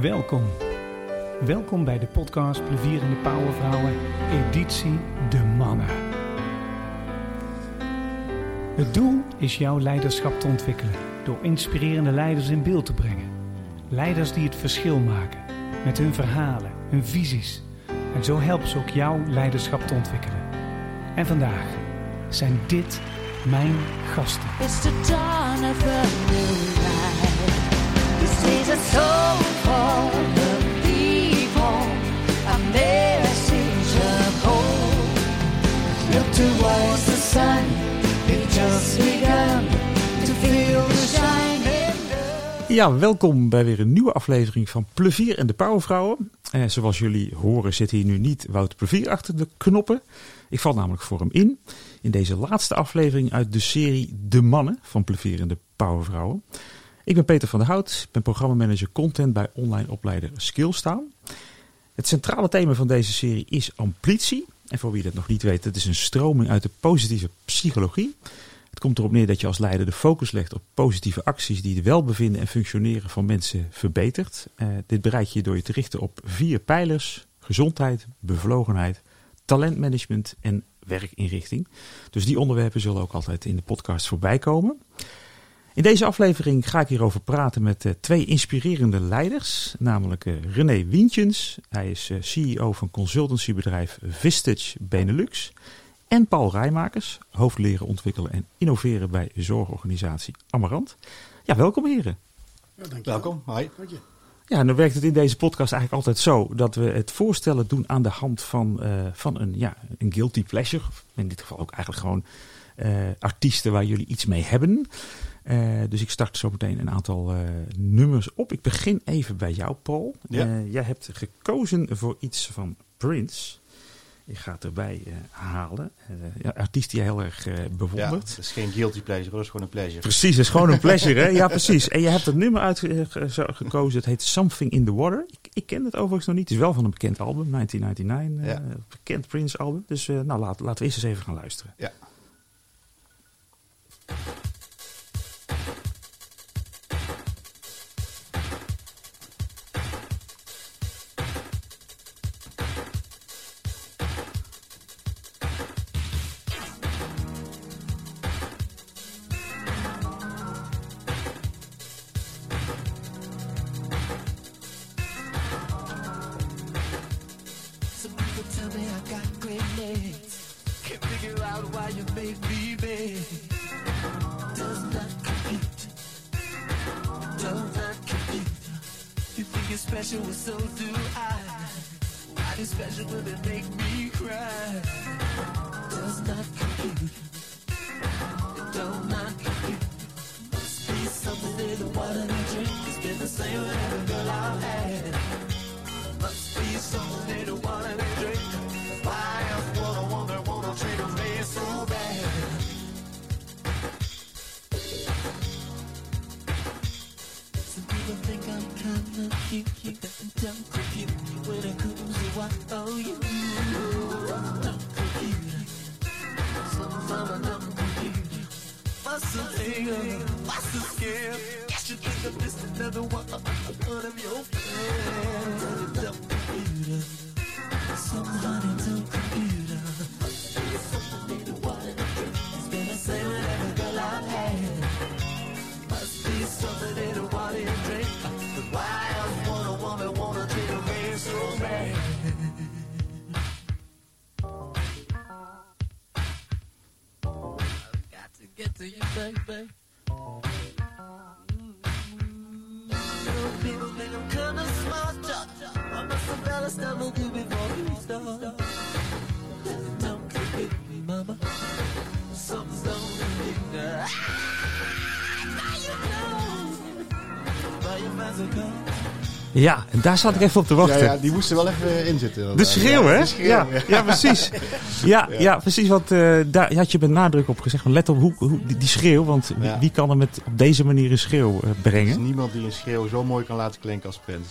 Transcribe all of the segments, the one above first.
Welkom. Welkom bij de podcast Plevierende Powervrouwen, editie De Mannen. Het doel is jouw leiderschap te ontwikkelen door inspirerende leiders in beeld te brengen. Leiders die het verschil maken met hun verhalen, hun visies. En zo helpen ze ook jouw leiderschap te ontwikkelen. En vandaag zijn dit mijn gasten. It's the of Ja, welkom bij weer een nieuwe aflevering van Plevier en de Powervrouwen. Eh, zoals jullie horen zit hier nu niet Wouter Plevier achter de knoppen. Ik val namelijk voor hem in. In deze laatste aflevering uit de serie De Mannen van Plevier en de Powervrouwen. Ik ben Peter van der Hout, ik ben programmamanager content bij online opleider Skillstaan. Het centrale thema van deze serie is amplitie. En voor wie dat nog niet weet, het is een stroming uit de positieve psychologie. Het komt erop neer dat je als leider de focus legt op positieve acties die het welbevinden en functioneren van mensen verbetert. Eh, dit bereik je door je te richten op vier pijlers: gezondheid, bevlogenheid, talentmanagement en werkinrichting. Dus die onderwerpen zullen ook altijd in de podcast voorbij komen. In deze aflevering ga ik hierover praten met eh, twee inspirerende leiders, namelijk eh, René Wientjens. Hij is eh, CEO van consultancybedrijf Vistage Benelux. En Paul Rijmakers, hoofd leren ontwikkelen en innoveren bij zorgorganisatie Amarant. Ja, welkom heren. Welkom, hi. Ja, en dan werkt het in deze podcast eigenlijk altijd zo dat we het voorstellen doen aan de hand van, eh, van een, ja, een guilty pleasure. Of In dit geval ook eigenlijk gewoon eh, artiesten waar jullie iets mee hebben. Eh, dus ik start zo meteen een aantal eh, nummers op. Ik begin even bij jou, Paul. Ja. Eh, jij hebt gekozen voor iets van Prince. Ik ga het erbij halen. Ja, artiest die jij heel erg eh, Ja, bewondert. het is geen guilty pleasure, dat is gewoon een pleasure. Precies, het is gewoon een pleasure, hè? Ja, precies. En je hebt het nummer uitgekozen, het heet Something in the Water. Ik, ik ken het overigens nog niet. Het is wel van een bekend album, 1999. eh, Ja. bekend Prince album. Dus nou, laat, laten we eerst eens even gaan luisteren. Ja. Baby. Some people think I'm kinda smart, I with you before we start. Don't me, mama. Something's. Ah, now you know. Ja, en daar zat ik even op te wachten. Ja, ja, die moesten wel even in zitten. De schreeuw, hè? De schreeuw, ja, ja. precies. Ja, ja. precies. Want eh, daar had je met nadruk op gezegd. Let op hoe, hoe, die, die schreeuw. Want wie, kan er met, op deze manier een schreeuw eh, Er is brengen? niemand die een schreeuw zo mooi kan laten klinken als Prins.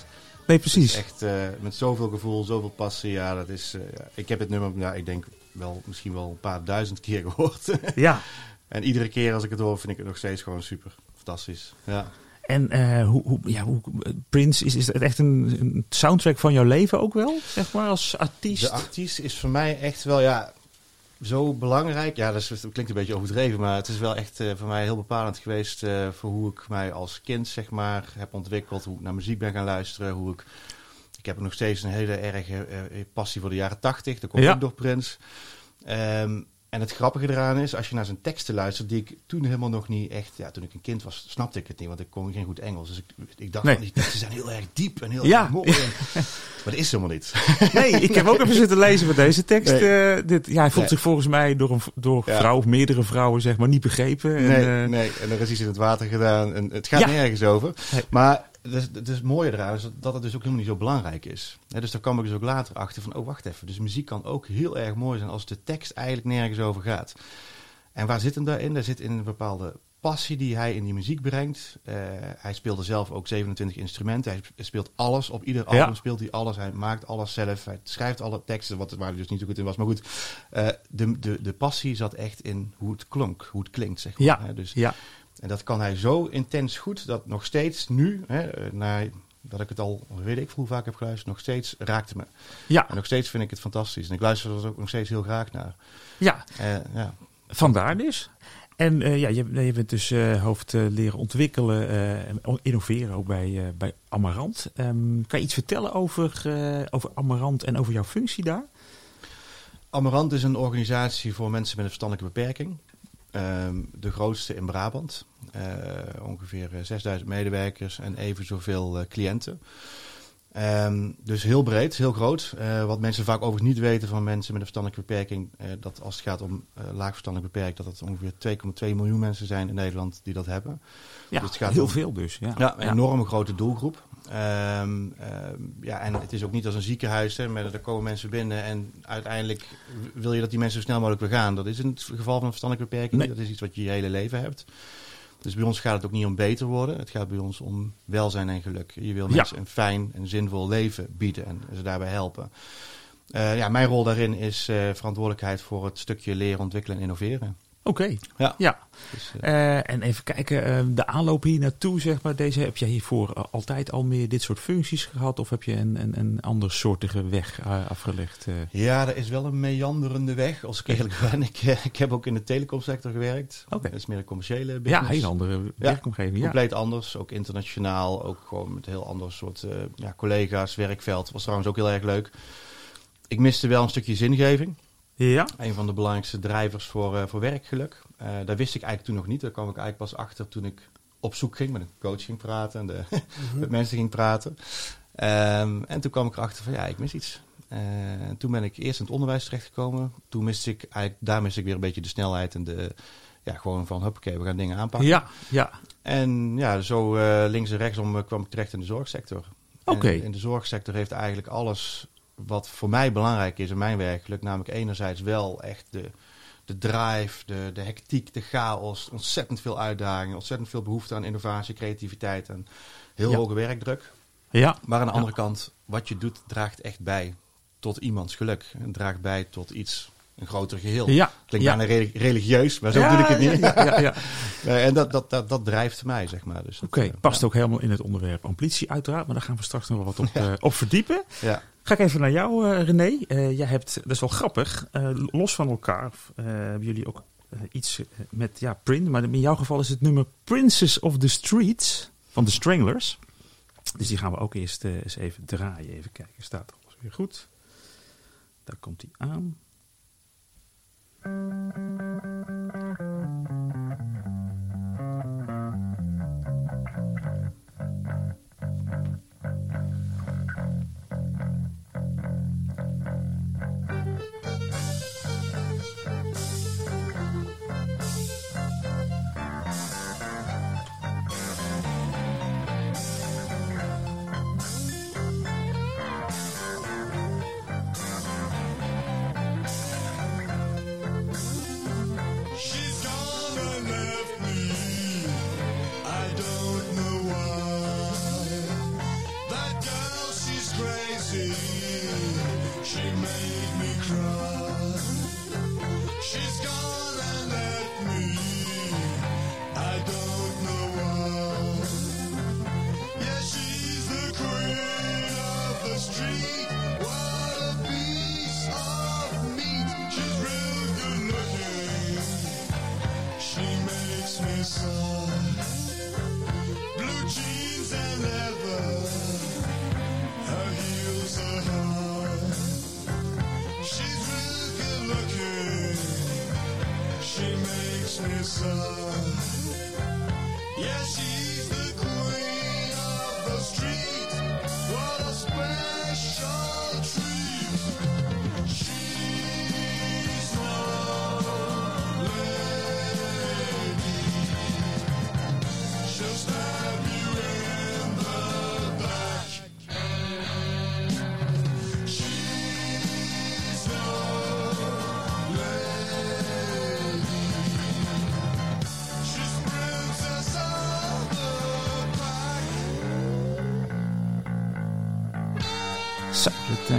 Nee, precies. Echt eh, met zoveel gevoel, zoveel passie. Ja, dat is, eh. Ik heb het nummer, nou, ik denk wel, misschien wel een paar duizend keer gehoord. Ja. en iedere keer als ik het hoor, vind ik het nog steeds gewoon super fantastisch. Ja. En eh, hoe, hoe, ja, hoe, Prince, is, is het echt een, een soundtrack van jouw leven ook wel, zeg maar, als artiest? De artiest is voor mij echt wel, ja, zo belangrijk. Ja, dat, is, dat klinkt een beetje overdreven, maar het is wel echt eh, voor mij heel bepalend geweest eh, voor hoe ik mij als kind, zeg maar, heb ontwikkeld. Hoe ik naar muziek ben gaan luisteren, hoe ik... Ik heb nog steeds een hele erge passie voor de jaren tachtig. Dat komt Ja. ook door Prins. Ehm, en het grappige eraan is, als je naar zijn teksten luistert, die ik toen helemaal nog niet echt, ja, toen ik een kind was, snapte ik het niet, want ik kon geen goed Engels. Dus ik, ik dacht, Nee. van, die teksten zijn heel erg diep en heel Ja. erg mooi. En- maar dat is helemaal niet. Nee, ik heb ook even zitten lezen met deze tekst. Nee. eh, dit, ja, hij voelt Nee. zich volgens mij door een door Ja. vrouw of meerdere vrouwen zeg maar niet begrepen. En, Nee, eh, nee, en er is iets in het water gedaan. En het gaat Ja. nergens over. Maar het is, het is mooie eraan is dat het dus ook helemaal niet zo belangrijk is. Dus daar kwam ik dus ook later achter van, oh wacht even. Dus muziek kan ook heel erg mooi zijn als de tekst eigenlijk nergens over gaat. En waar zit hem daarin? Daar zit in een bepaalde passie die hij in die muziek brengt. Eh, hij speelde zelf ook 27 instrumenten. Hij speelt alles. Op ieder album Ja. speelt hij alles. Hij maakt alles zelf. Hij schrijft alle teksten, wat, waar hij dus niet zo goed in was. Maar goed, eh, de, de, de passie zat echt in hoe het klonk, hoe het klinkt, zeg maar. Ja. Dus ja. En dat kan hij zo intens goed dat nog steeds nu, hè, eh, na, dat ik het al weet ik hoe vaak heb geluisterd, nog steeds raakt me. Ja, En nog steeds vind ik het fantastisch. En ik luister er ook nog steeds heel graag naar. ja, Eh, ja. vandaar dus. En eh, ja, je, je bent dus hoofd leren ontwikkelen en innoveren ook bij, bij Amarant. Ehm, kan je iets vertellen over, over Amarant en over jouw functie daar? Amarant is een organisatie voor mensen met een verstandelijke beperking. Ehm, de grootste in Brabant. Eh, ongeveer eh, 6000 medewerkers en even zoveel eh, cliënten. Ehm, dus heel breed, heel groot. Eh, wat mensen vaak overigens niet weten van mensen met een verstandelijke beperking, eh, dat als het gaat om eh laag verstandelijk beperkt, dat het ongeveer 2,2 miljoen mensen zijn in Nederland die dat hebben. Ja, Dus het gaat heel om- veel dus. Ja, Ja, een enorme grote doelgroep. Ehm, ehm, ja, en het is ook niet als een ziekenhuis. Hè, maar er komen mensen binnen en uiteindelijk wil je dat die mensen zo snel mogelijk weer gaan. Dat is in het geval van een verstandelijke beperking. Nee. Dat is iets wat je je hele leven hebt. Dus bij ons gaat het ook niet om beter worden. Het gaat bij ons om welzijn en geluk. Je wil Ja. mensen een fijn en zinvol leven bieden en ze daarbij helpen. Eh, ja, mijn rol daarin is eh, verantwoordelijkheid voor het stukje leren, ontwikkelen en innoveren. Oké, Ja. ja. Dus, eh, Eh, en even kijken, eh, de aanloop hier naartoe, zeg maar, deze, heb jij hiervoor altijd al meer dit soort functies gehad? Of heb je een, een, een andersoortige weg eh, afgelegd? Ja, er is wel een meanderende weg, als ik eerlijk ben. Ik, ik heb ook in de telecomsector gewerkt. Oké. Dat is meer een commerciële ja, business. een hele andere werkomgeving. Ja. Compleet anders, ook internationaal, ook gewoon met heel ander soort ja, collega's, werkveld. Was trouwens ook heel erg leuk. Ik miste wel een stukje zingeving. Ja, Een van de belangrijkste drijvers voor, eh, voor werkgeluk. Eh daar wist ik eigenlijk toen nog niet. Daar kwam ik eigenlijk pas achter toen ik op zoek ging, met een coach ging praten en de, met mensen ging praten. Ehm, en toen kwam ik erachter van ja, ik mis iets. Eh, en toen ben ik eerst in het onderwijs terechtgekomen. Toen miste ik eigenlijk, daar miste ik weer een beetje de snelheid en de, ja, gewoon van hoppakee, we gaan dingen aanpakken. ja, ja. En ja, zo links en rechtsom kwam ik terecht in de zorgsector. Oké. En In de zorgsector heeft eigenlijk alles wat voor mij belangrijk is in mijn werkgeluk, namelijk enerzijds wel echt de, de drive, de, de hectiek, de chaos, ontzettend veel uitdagingen, ontzettend veel behoefte aan innovatie, creativiteit en heel Ja. hoge werkdruk. ja. Maar aan de Ja. andere kant, wat je doet, draagt echt bij tot iemands geluk. Het draagt bij tot iets, een groter geheel. Ja, Klinkt ja. bijna re- religieus, maar zo Ja, bedoel ik het niet. Ja, en dat, dat, dat, dat drijft mij, zeg maar. Dus Oké, eh, past ook helemaal in het onderwerp ambitie uiteraard, maar daar gaan we straks nog wel wat op, eh, op verdiepen. Ja. Ga ik even naar jou, eh, René. Jij hebt, dat is wel grappig, los van elkaar hebben jullie ook iets met ja, Prince, maar in jouw geval is het nummer Princess of the Streets van de Stranglers. Dus die gaan we ook eerst eens even draaien. Even kijken, staat alles weer goed? Daar komt hij aan. thank you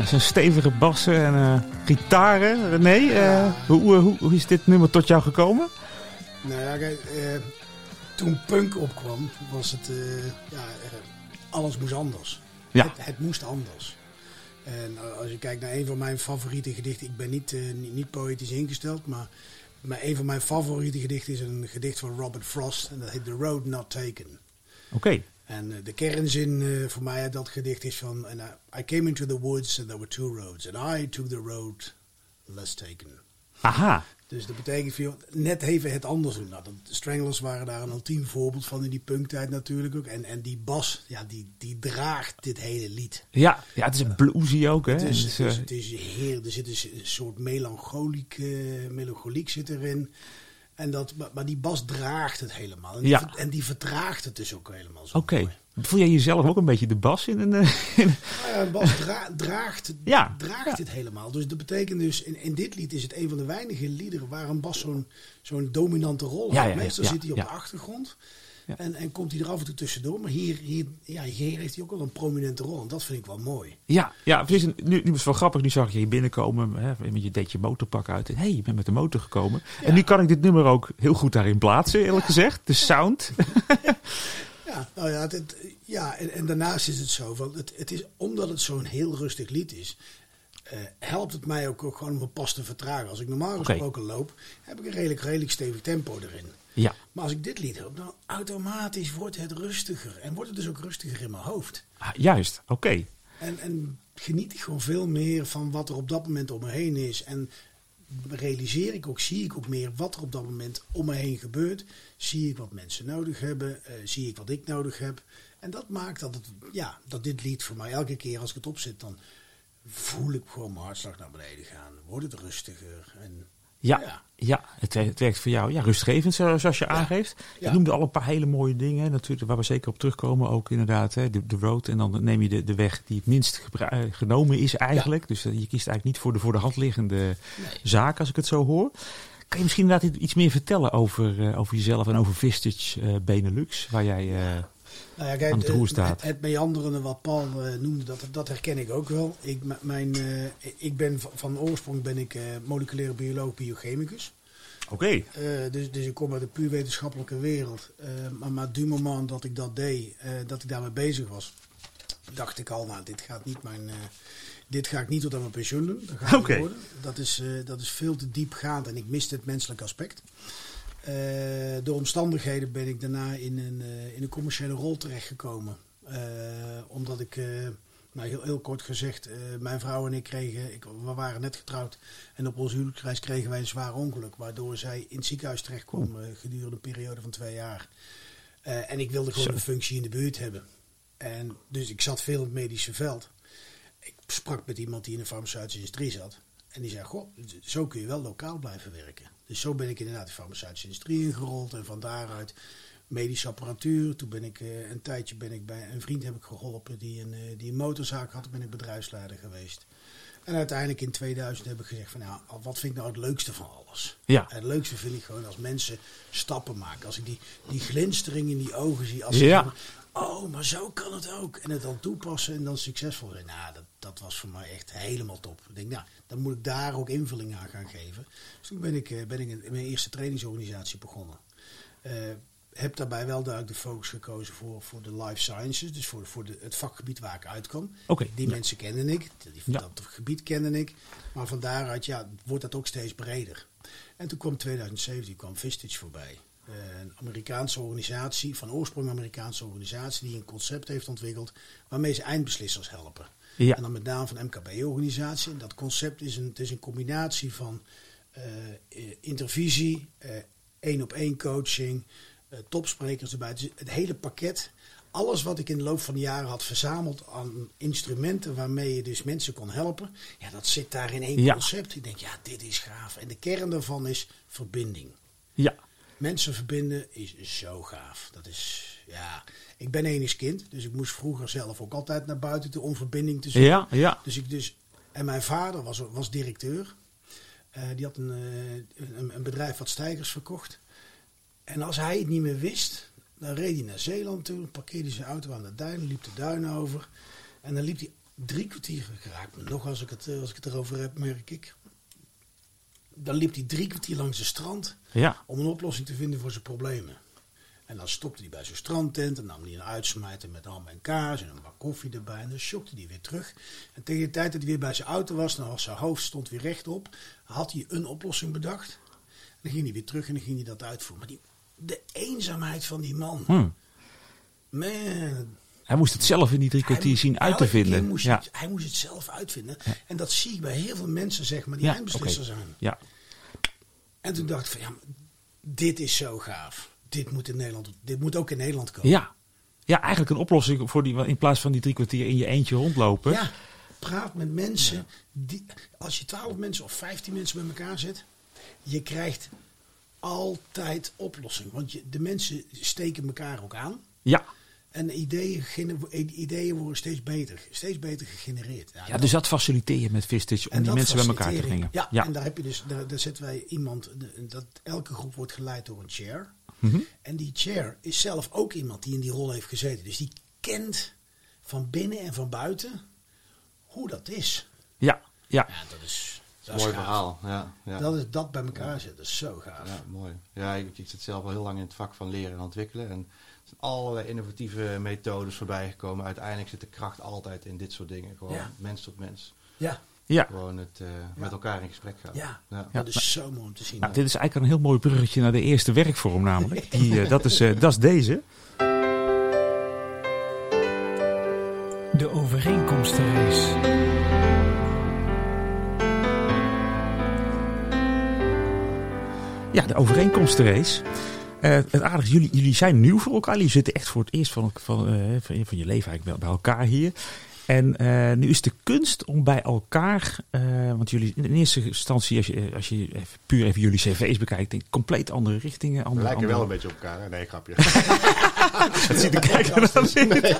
dat eh, zijn stevige bassen en eh, gitaren. René, eh, hoe, hoe, hoe is dit nummer tot jou gekomen? Nou ja, kijk, toen punk opkwam, was het, ja, alles moest anders. Ja. Het, het moest anders. En als je kijkt naar een van mijn favoriete gedichten, ik ben niet, niet, niet poëtisch ingesteld, maar, maar een van mijn favoriete gedichten is een gedicht van Robert Frost en dat heet The Road Not Taken. Oké, En eh, de kernzin eh, voor mij uit dat gedicht is van... And I, I came into the woods and there were two roads. And I took the road less taken. aha. Dus dat betekent veel, net even het anders doen. Nou, de Stranglers waren daar een ultiem voorbeeld van in die punktijd natuurlijk ook. En, en die bas, ja, die, die draagt dit hele lied. Ja, ja, het is een bluesy ook, hè? Het is, Het is, het is, eh, het is heer, er zit een soort melancholiek, eh, melancholiek zit erin. En dat, maar, die bas draagt het helemaal. En die, Ja. en die vertraagt het dus ook helemaal zo Oké. Voel jij jezelf ook een beetje de bas in een... eh, in- Nou ja, Bas dra- draagt, Ja. draagt Ja. dit helemaal. Dus dat betekent dus, in, in dit lied is het een van de weinige liederen waar een Bas zo'n zo'n dominante rol heeft. Meestal zit hij op de achtergrond Ja. en, en komt hij er af en toe tussendoor. Maar hier, hier, ja, hier heeft hij ook wel een prominente rol en dat vind ik wel mooi. ja, ja, precies. En Nu, nu was het wel grappig. Nu zag ik je hier binnenkomen. Hè, met je deed je motorpak uit. En hey, je bent met de motor gekomen. En nu kan ik dit nummer ook heel goed daarin plaatsen, eerlijk gezegd. De sound. Ja, nou ja, het, ja en, en daarnaast is het zo, van het, het is, omdat het zo'n heel rustig lied is, eh, helpt het mij ook, ook gewoon om een pas te vertragen. Als ik normaal gesproken loop, heb ik een redelijk, redelijk stevig tempo erin. Ja. Maar als ik dit lied heb, dan automatisch wordt het rustiger. En wordt het dus ook rustiger in mijn hoofd. Ah, juist, oké. En, en geniet ik gewoon veel meer van wat er op dat moment om me heen is. En realiseer ik ook, zie ik ook meer wat er op dat moment om me heen gebeurt. Zie ik wat mensen nodig hebben. eh, zie ik wat ik nodig heb. En dat maakt dat, het, ja, dat dit lied voor mij elke keer als ik het opzet, dan voel ik gewoon mijn hartslag naar beneden gaan. Wordt het rustiger. En, Ja, Ja. ja. het, werkt- het werkt voor jou. Ja, rustgevend, zo- zoals je aangeeft. Je noemde al een paar hele mooie dingen. Natuurlijk, waar we zeker op terugkomen. Ook inderdaad, hè, de, de road. En dan neem je de, de weg die het minst eh, genomen is eigenlijk. Dus eh, je kiest eigenlijk niet voor de voor de hand liggende zaak, als ik het zo hoor. Kan je misschien inderdaad iets meer vertellen over, eh, over jezelf en over Vistage Benelux? Waar jij... Nou ja, kijk, aan het roer eh, staat. Het, het meanderende wat Paul eh, noemde, dat, dat herken ik ook wel. Ik, mijn, eh, ik ben van, van oorsprong ben ik moleculaire bioloog, biochemicus. Oké. Dus, dus ik kom uit de puur wetenschappelijke wereld. Maar, maar du moment dat ik dat deed, dat ik daarmee bezig was, dacht ik al, nou, dit gaat niet mijn... dit ga ik niet tot aan mijn pensioen doen. Dat gaat worden. Dat is, dat is veel te diepgaand en ik miste het menselijk aspect. Eh, door omstandigheden ben ik daarna in een, eh, in een commerciële rol terechtgekomen. Eh, omdat ik, nou heel, heel kort gezegd, mijn vrouw en ik kregen, ik, we waren net getrouwd. En op onze huwelijksreis kregen wij een zwaar ongeluk. Waardoor zij in het ziekenhuis terecht kwam gedurende een periode van twee jaar. En ik wilde gewoon een functie in de buurt hebben. En dus ik zat veel in het medische veld. Ik sprak met iemand die in de farmaceutische industrie zat. En die zei, goh, zo kun je wel lokaal blijven werken. Dus zo ben ik inderdaad de farmaceutische industrie ingerold. En van daaruit medische apparatuur. Toen ben ik eh, een tijdje ben ik bij een vriend heb ik geholpen die een, eh, die een motorzaak had. Toen ben ik bedrijfsleider geweest. En uiteindelijk in 2000 heb ik gezegd van nou, wat vind ik nou het leukste van alles? Ja. En het leukste vind ik gewoon als mensen stappen maken. Als ik die, die glinstering in die ogen zie. Als ze Ja. Oh, maar zo kan het ook. En het dan toepassen en dan succesvol zijn. Nou, dat, dat was voor mij echt helemaal top. Ik denk, nou, dan moet ik daar ook invulling aan gaan geven. Dus toen ben ik, eh, ben ik in mijn eerste trainingsorganisatie begonnen. Eh, heb daarbij wel duidelijk de focus gekozen voor, voor de life sciences. Dus voor, voor de, het vakgebied waar ik uitkwam. Die ja. mensen kende ik. Die, Ja. Dat gebied kende ik. Maar van daaruit ja, wordt dat ook steeds breder. En toen kwam 2017 kwam Vistage voorbij. Eh, Een Amerikaanse organisatie, van oorsprong Amerikaanse organisatie, die een concept heeft ontwikkeld waarmee ze eindbeslissers helpen. Ja. En dan met name van MKB-organisatie. En dat concept is een, het is een combinatie van eh, eh, intervisie, één op één coaching, topsprekers erbij. Het hele pakket. Alles wat ik in de loop van de jaren had verzameld aan instrumenten waarmee je dus mensen kon helpen. Ja, dat zit daar in één Ja. concept. Ik denk, ja, dit is gaaf. En de kern daarvan is verbinding. Ja, Mensen verbinden is zo gaaf. Dat is, ja. Ik ben enigs kind, dus ik moest vroeger zelf ook altijd naar buiten toe om verbinding te zoeken. ja, ja. Dus ik dus, en mijn vader was, was directeur. Eh, die had een, eh, een, een bedrijf wat stijgers verkocht. En als hij het niet meer wist, dan reed hij naar Zeeland toe, parkeerde zijn auto aan de duin, liep de duin over. En dan liep hij drie kwartier, geraakt nog als ik, het, eh, als ik het erover heb, merk ik. Dan liep hij drie kwartier langs het strand ja. om een oplossing te vinden voor zijn problemen. En dan stopte hij bij zijn strandtent en nam hij een uitsmijter met ham en kaas en een bak koffie erbij. En dan shockte hij weer terug. En tegen de tijd dat hij weer bij zijn auto was, dan was zijn hoofd stond weer rechtop, had hij een oplossing bedacht. En dan ging hij weer terug en dan ging hij dat uitvoeren. Maar die, de eenzaamheid van die man, Hm. man. Hij moest het zelf in die drie kwartier zien uit te vinden. Moest Ja, hij, hij moest het zelf uitvinden. En dat zie ik bij heel veel mensen, zeg maar, die ja eindbeslisser oké. zijn. Ja, En toen dacht ik van ja, dit is zo gaaf. Dit moet in Nederland, dit moet ook in Nederland komen. ja. ja, eigenlijk een oplossing voor die, in plaats van die drie kwartier in je eentje rondlopen. Ja, praat met mensen. Die, als je twaalf mensen of vijftien mensen bij elkaar zet, je krijgt altijd oplossing. Want je, de mensen steken elkaar ook aan. Ja. En ideeën, ideeën worden steeds beter, steeds beter gegenereerd. Ja, dus dat faciliteer je met Vistage om die mensen bij elkaar te brengen. Ja, en daar heb je dus, daar, daar zetten wij iemand, dat elke groep wordt geleid door een chair. Mhm. En die chair is zelf ook iemand die in die rol heeft gezeten. Dus die kent van binnen en van buiten hoe dat is. ja, ja. Ja, dat is, dat Mooi verhaal. Ja, ja. Dat is dat bij elkaar zetten, dat is zo gaaf. Ja, mooi. Ja, ik, ik zit zelf al heel lang in het vak van leren en ontwikkelen. En allerlei innovatieve methodes voorbij gekomen. Uiteindelijk zit de kracht altijd in dit soort dingen. Gewoon Ja. mens tot mens. Ja, ja. Gewoon het eh, met elkaar in gesprek gaan. ja, Ja. dat is zo mooi om te zien. Nou, dit is eigenlijk een heel mooi bruggetje naar de eerste werkvorm namelijk. Die, eh, dat, is, eh, dat is deze. De overeenkomstenrace. Ja, de overeenkomstenrace. Eh het aardige is, jullie, jullie zijn nieuw voor elkaar. Jullie zitten echt voor het eerst van, van, eh, van, van je leven eigenlijk bij, bij elkaar hier. En eh, nu is de kunst om bij elkaar, eh, want jullie in eerste instantie, als je, als je even, puur even jullie cv's bekijkt, denk ik compleet andere richtingen. We Andere, lijken wel een beetje op elkaar. hè? Nee, grapje. Dat ziet de kijker dan niet.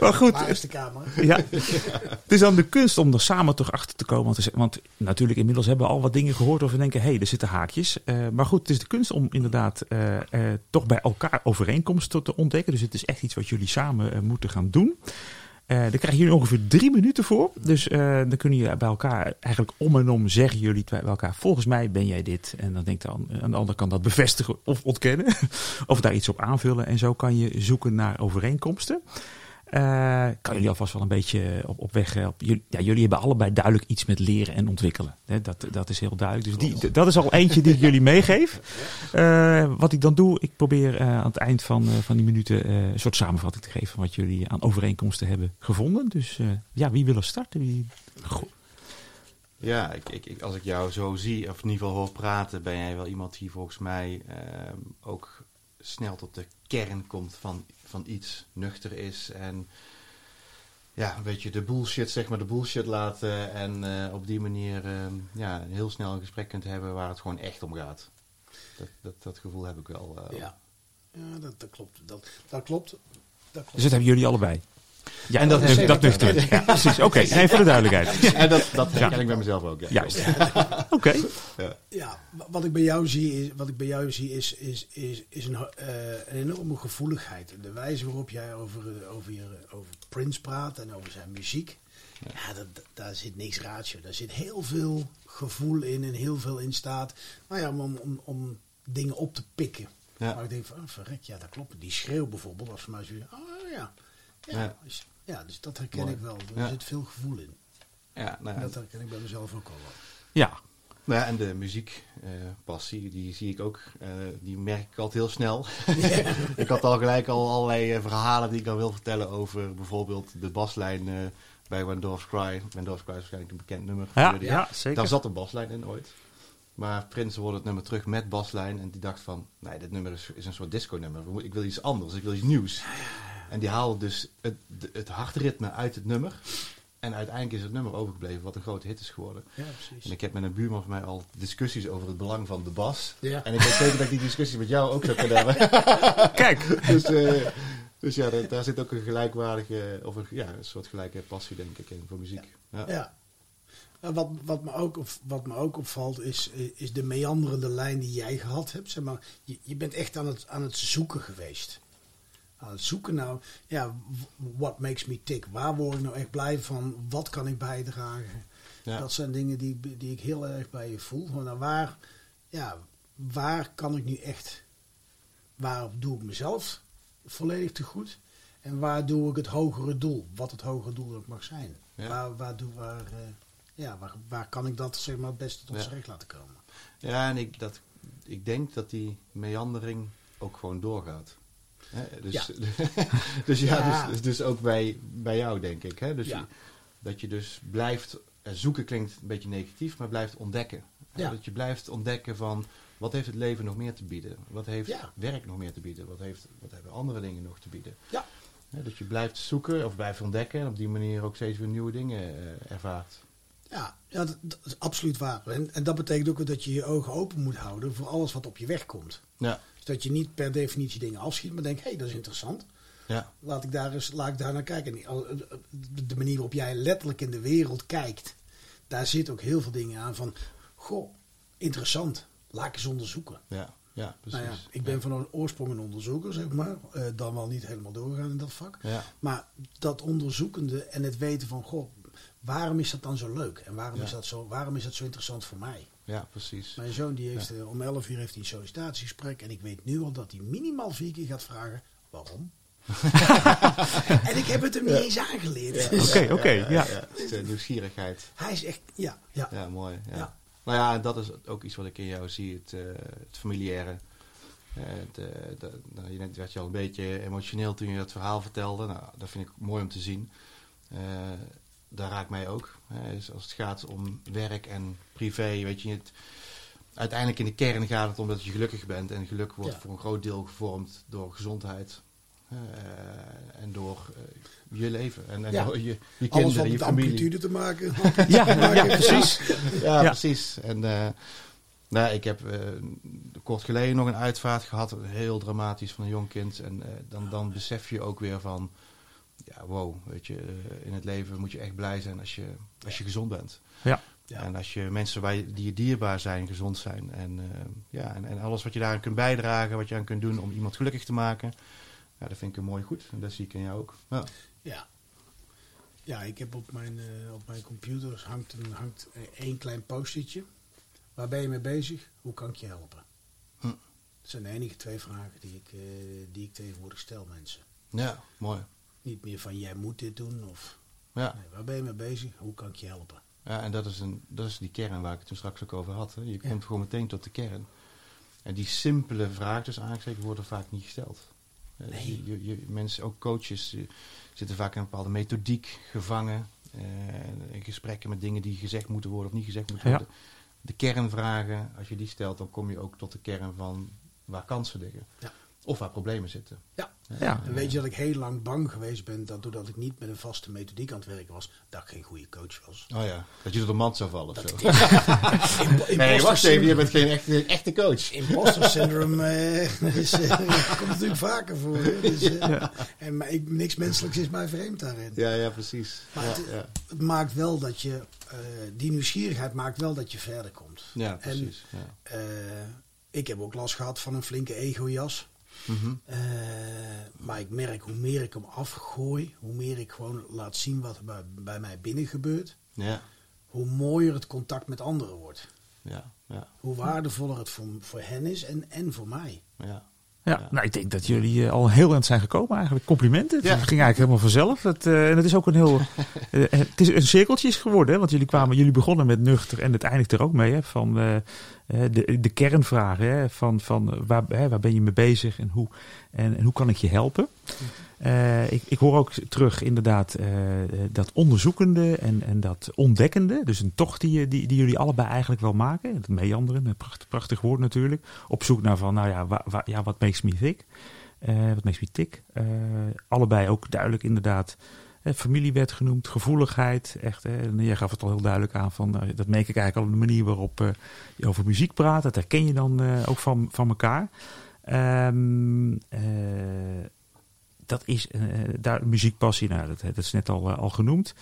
Maar goed, Waar is de camera? ja. Het is dan de kunst om er samen toch achter te komen. Want, want natuurlijk, inmiddels hebben we al wat dingen gehoord of we denken, hé, hey, er zitten haakjes. Eh, maar goed, het is de kunst om inderdaad eh, eh, toch bij elkaar overeenkomsten te ontdekken. Dus het is echt iets wat jullie samen eh, moeten gaan doen. Eh daar krijgen jullie ongeveer drie minuten voor. Dus eh, dan kunnen jullie bij elkaar, eigenlijk om en om zeggen jullie bij elkaar, volgens mij ben jij dit. En dan denkt de, an- een ander kan dat bevestigen of ontkennen. of daar iets op aanvullen. En zo kan je zoeken naar overeenkomsten. Eh, kan jullie alvast wel een beetje op, op weg helpen. Jullie, ja, jullie hebben allebei duidelijk iets met leren en ontwikkelen. Hè, dat, dat is heel duidelijk. Dus die, dat is al eentje die ik jullie meegeef. Eh, wat ik dan doe, ik probeer eh, aan het eind van, eh, van die minuten eh, een soort samenvatting te geven van wat jullie aan overeenkomsten hebben gevonden. Dus eh, ja, wie wil er starten? Wie... Goh. Ja, ik, ik, ik- als ik jou zo zie, of in ieder geval hoor praten, ben jij wel iemand die volgens mij ehm, ook snel tot de kern komt van, van iets, nuchter is en ja, een beetje de bullshit, zeg maar, de bullshit laten en eh, op die manier ehm, ja, een heel snel een gesprek kunt hebben waar het gewoon echt om gaat. Dat, dat, dat gevoel heb ik wel. eh, Ja, ja dat, dat klopt. Dat, dat klopt. Dat klopt. Dus dat hebben jullie allebei. Ja, En dat dat, is dat, nuchter. Ja, precies. Oké, nee, voor de duidelijkheid. En dat, dat herken ik bij mezelf ook. Ja. Juist. Oké. Ja. Ja, wa- wat ik bij jou zie is, wat ik bij jou zie is, is, is, is een, eh, een enorme gevoeligheid. De wijze waarop jij over, eh, over, je, over Prince praat en over zijn muziek. Ja, dat, dat- daar zit niks ratio. Daar zit heel veel gevoel in en heel veel in staat. Nou ja, om, om, om dingen op te pikken. Ja. Maar ik denk van, oh, verrek, ja, dat klopt. Die schreeuw bijvoorbeeld, als voor mij zo, oh ja. Ja, Ja. dus dat herken Mooi. ik wel. Er Ja. zit veel gevoel in. Ja, nou, En dat herken ik bij mezelf ook al wel. Ja. Nou ja, en de muziekpassie, die zie ik ook. eh, die merk ik altijd heel snel. ik had al gelijk al allerlei eh, verhalen die ik dan wil vertellen over bijvoorbeeld de baslijn eh, bij When Doves Cry. When Doves Cry is waarschijnlijk een bekend nummer. voor Ja, jullie. ja, zeker. Daar zat een baslijn in ooit. Maar Prins hoorde het nummer terug met baslijn en die dacht van, nee, dit nummer is, is een soort disco-nummer. Ik wil iets anders, ik wil iets nieuws. En die haalde dus het, het hartritme uit het nummer. En uiteindelijk is het nummer overgebleven wat een grote hit is geworden. Ja, precies. En ik heb met een buurman van mij al discussies over het belang van de bas. Ja. En ik weet zeker dat ik die discussie met jou ook zou kunnen hebben. Kijk, dus, eh, dus ja, daar, daar zit ook een gelijkwaardige, of een, ja, een soort gelijke passie denk ik in voor muziek. Ja. Ja. Wat, wat, me ook, wat me ook opvalt is, is de meanderende lijn die jij gehad hebt. Zeg maar, je, je bent echt aan het, aan het zoeken geweest. Aan het zoeken nou, ja, what makes me tick? Waar word ik nou echt blij van? Wat kan ik bijdragen? Ja. Dat zijn dingen die, die ik heel erg bij je voel. Gewoon, nou, waar, ja, waar kan ik nu echt, waar doe ik mezelf volledig te goed? En waar doe ik het hogere doel? Wat het hogere doel ook mag zijn. Ja. Waar, waar, doe, waar, eh, ja, waar, waar kan ik dat zeg maar, het beste tot Ja. recht laten komen? Ja, en ik, dat, ik denk dat die meandering ook gewoon doorgaat. Hè, dus, Ja. dus ja, Ja. Dus, dus ook bij, bij jou denk ik. Hè? Dus Ja. dat je dus blijft, eh, zoeken klinkt een beetje negatief, maar blijft ontdekken. Hè. Dat je blijft ontdekken van wat heeft het leven nog meer te bieden? Wat heeft werk nog meer te bieden? Wat, heeft, wat hebben andere dingen nog te bieden? Ja. Dat je blijft zoeken of blijft ontdekken en op die manier ook steeds weer nieuwe dingen eh, ervaart. Ja, ja dat, dat is absoluut waar. En, en dat betekent ook dat je je ogen open moet houden voor alles wat op je weg komt. Ja, Dus dat je niet per definitie dingen afschiet, maar denkt, hé, hey, dat is interessant. ja, Laat ik daar eens laat ik daar naar kijken. En al- de- manier waarop jij letterlijk in de wereld kijkt, daar zit ook heel veel dingen aan van, goh, interessant. Laat ik eens onderzoeken. ja, ja, precies. Nou ja, ik ben van oorsprong een onderzoeker, zeg maar. Eh, dan wel niet helemaal doorgegaan in dat vak. Ja. Maar dat onderzoekende en het weten van, goh, waarom is dat dan zo leuk? En waarom, Ja. is, dat zo, waarom is dat zo interessant voor mij? Ja, precies. Mijn zoon die heeft eh, om 11 uur heeft hij een sollicitatiegesprek. En ik weet nu al dat hij minimaal vier keer gaat vragen, waarom? en ik heb het hem niet eens aangeleerd. Oké, oké, ja. Het is, eh, nieuwsgierigheid. Hij is echt, ja, ja. Ja, mooi. Ja. Ja. Nou ja, en dat is ook iets wat ik in jou zie, het, eh, het familiaire. Eh, het, dat- nou, je net werd je al een beetje emotioneel toen je dat verhaal vertelde. Nou, dat vind ik mooi om te zien. Daar raakt mij ook. Hè, dus als het gaat om werk en privé, weet je, het, uiteindelijk in de kern gaat het om dat je gelukkig bent. En geluk wordt Ja. voor een groot deel gevormd door gezondheid. eh, en door eh, je leven. En, en Ja. door je, je Alles kinderen, wat je met familie. amplitude te maken. Ja, ja, precies. Ja, Ja. precies. En eh, nou, ik heb kort geleden nog een uitvaart gehad, heel dramatisch van een jong kind. En dan, dan besef je ook weer van, ja, wow, weet je, eh, in het leven moet je echt blij zijn als je, als je gezond bent. Ja. Ja. En als je mensen waar je, die je dierbaar zijn, gezond zijn. En, eh, ja, en, en alles wat je daaraan kunt bijdragen, wat je aan kunt doen om iemand gelukkig te maken. Ja, dat vind ik een mooi goed. En dat zie ik in jou ook. Ja. Ja. Ja, ik heb op mijn, eh, op mijn computer hangt, een, hangt eh, één klein post-itje. Waar ben je mee bezig? Hoe kan ik je helpen? Hm. Dat zijn de enige twee vragen die ik, die ik tegenwoordig stel mensen. ja, mooi. Niet meer van jij moet dit doen of Ja. nee, waar ben je mee bezig? Hoe kan ik je helpen? Ja, en dat is, een, dat is die kern waar ik het toen straks ook over had. Hè. Je Ja. komt gewoon meteen tot de kern. En die simpele vraag, dus aangegeven, worden vaak niet gesteld. Dus Nee. je, je, mensen, ook coaches, zitten vaak in een bepaalde methodiek gevangen. eh, in gesprekken met dingen die gezegd moeten worden of niet gezegd moeten Ja. worden. De kernvragen, als je die stelt, dan kom je ook tot de kern van waar kansen liggen. Ja. Of waar problemen zitten. Ja. Ja. En weet je dat ik heel lang bang geweest ben dat doordat ik niet met een vaste methodiek aan het werken was, dat ik geen goede coach was. Oh ja, dat je door de mand zou vallen of Dat zo. ik- Nee, wacht even, je bent geen echte, echte coach. Imposter syndrome eh, is, eh, komt natuurlijk vaker voor. hè. Dus, eh, En maar ik, niks menselijks is mij vreemd daarin. Ja, ja, precies. Maar ja, het, ja. het maakt wel dat je, eh, die nieuwsgierigheid maakt wel dat je verder komt. ja, En precies. ja. eh, ik heb ook last gehad van een flinke ego-jas. Mhm. Eh, maar ik merk hoe meer ik hem afgooi, hoe meer ik gewoon laat zien wat er bij, bij mij binnen gebeurt, Ja, hoe mooier het contact met anderen wordt. ja, ja, Hoe waardevoller het voor, voor hen is en, en voor mij. ja. Ja, nou, ik denk dat jullie eh, al heel het zijn gekomen eigenlijk. Complimenten. Het Ja. ging eigenlijk helemaal vanzelf. Het, eh, en het is ook een heel... het is een cirkeltje is geworden. Hè? Want jullie, kwamen, jullie begonnen met nuchter en het eindigt er ook mee. Hè? Van, de, de kernvragen hè, van, van eh, waar, hè, waar ben je mee bezig en hoe, en, en hoe kan ik je helpen. Eh, ik, ik hoor ook terug inderdaad eh, eh, dat onderzoekende en, en dat ontdekkende. Dus een tocht die, die, die jullie allebei eigenlijk wel maken. Het meanderen, een prachtig, prachtig woord natuurlijk. Op zoek naar van, nou ja, ja wat makes me tick? Eh, wat makes me tick? Eh, allebei ook duidelijk inderdaad. Familie werd genoemd, gevoeligheid. Echt, en jij gaf het al heel duidelijk aan van, eh, dat merk ik eigenlijk al de manier waarop eh, je over muziek praat. Dat herken je dan eh, ook van, van elkaar. Ehm, eh, dat is daar muziekpassie. Nou, dat, dat is net al, al genoemd.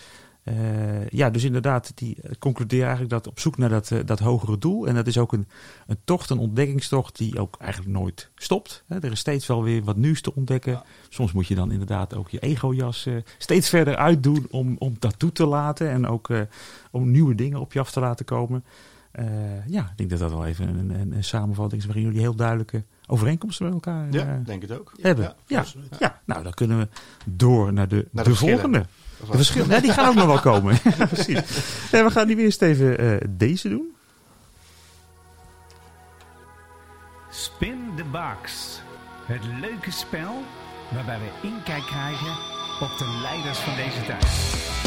Eh, ja, dus inderdaad, die eh, concludeer eigenlijk dat op zoek naar dat, eh, dat hogere doel. En dat is ook een, een tocht, een ontdekkingstocht die ook eigenlijk nooit stopt. Hè, er is steeds wel weer wat nieuws te ontdekken. Ja. Soms moet je dan inderdaad ook je egojas eh, steeds verder uitdoen om, om dat toe te laten. En ook om nieuwe dingen op je af te laten komen. Ja, ik denk dat dat wel even een, een, een samenvatting is waarin jullie heel duidelijke overeenkomsten met elkaar Ja, denk het ook. hebben. Ja, Ja, nou dan kunnen we door naar de, Naar de, de volgende. De verschillen, nee, die gaan ook nog wel komen. Ja, Precies. We gaan nu eerst even eh, deze doen. Spin the Box. Het leuke spel waarbij we inkijk krijgen op de leiders van deze tijd.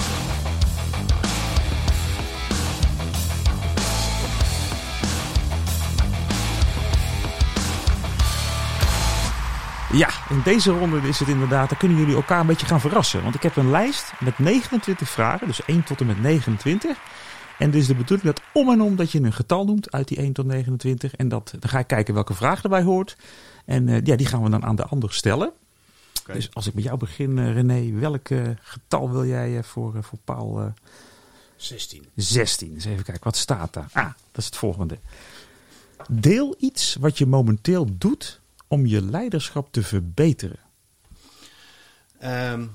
Ja, in deze ronde is het inderdaad, dan kunnen jullie elkaar een beetje gaan verrassen. Want ik heb een lijst met 29 vragen, dus 1 tot en met 29. En het is de bedoeling dat om en om dat je een getal noemt uit die 1 tot 29. En dat, dan ga ik kijken welke vraag erbij hoort. En eh, ja, die gaan we dan aan de ander stellen. Dus als ik met jou begin, eh, René, welk getal wil jij eh, voor, voor Paul? eh, 16. 16. Eens even kijken, wat staat daar? Ah, dat is het volgende. Deel iets wat je momenteel doet om je leiderschap te verbeteren. Ehm,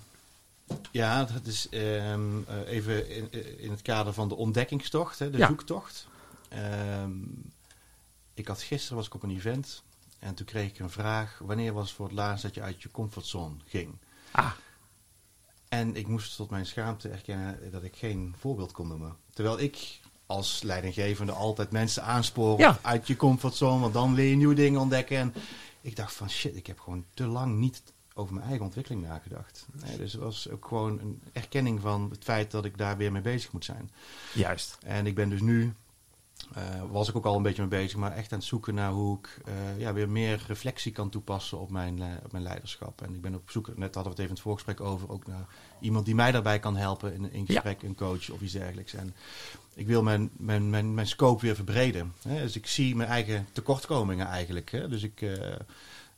ja, dat is ehm, eh, even in, in het kader van de ontdekkingstocht, hè, de Ja. zoektocht. Ehm, ik had gisteren was ik op een event en toen kreeg ik een vraag: wanneer was het voor het laatst dat je uit je comfortzone ging? Ah, En ik moest tot mijn schaamte erkennen dat ik geen voorbeeld kon noemen. Terwijl ik als leidinggevende altijd mensen aansporen Ja. uit je comfortzone, want dan leer je nieuwe dingen ontdekken. En ik dacht van shit, ik heb gewoon te lang niet over mijn eigen ontwikkeling nagedacht. Nee, dus het was ook gewoon een erkenning van het feit dat ik daar weer mee bezig moet zijn. juist. En ik ben dus nu, eh, was ik ook al een beetje mee bezig, maar echt aan het zoeken naar hoe ik eh, ja, weer meer reflectie kan toepassen op mijn, le- op mijn leiderschap. En ik ben op zoek, net hadden we het even in het voorgesprek over, ook naar iemand die mij daarbij kan helpen in, in gesprek, een coach of iets dergelijks. En ik wil mijn, mijn, mijn, mijn scope weer verbreden. Hè? Dus ik zie mijn eigen tekortkomingen eigenlijk. Hè? Dus ik, eh,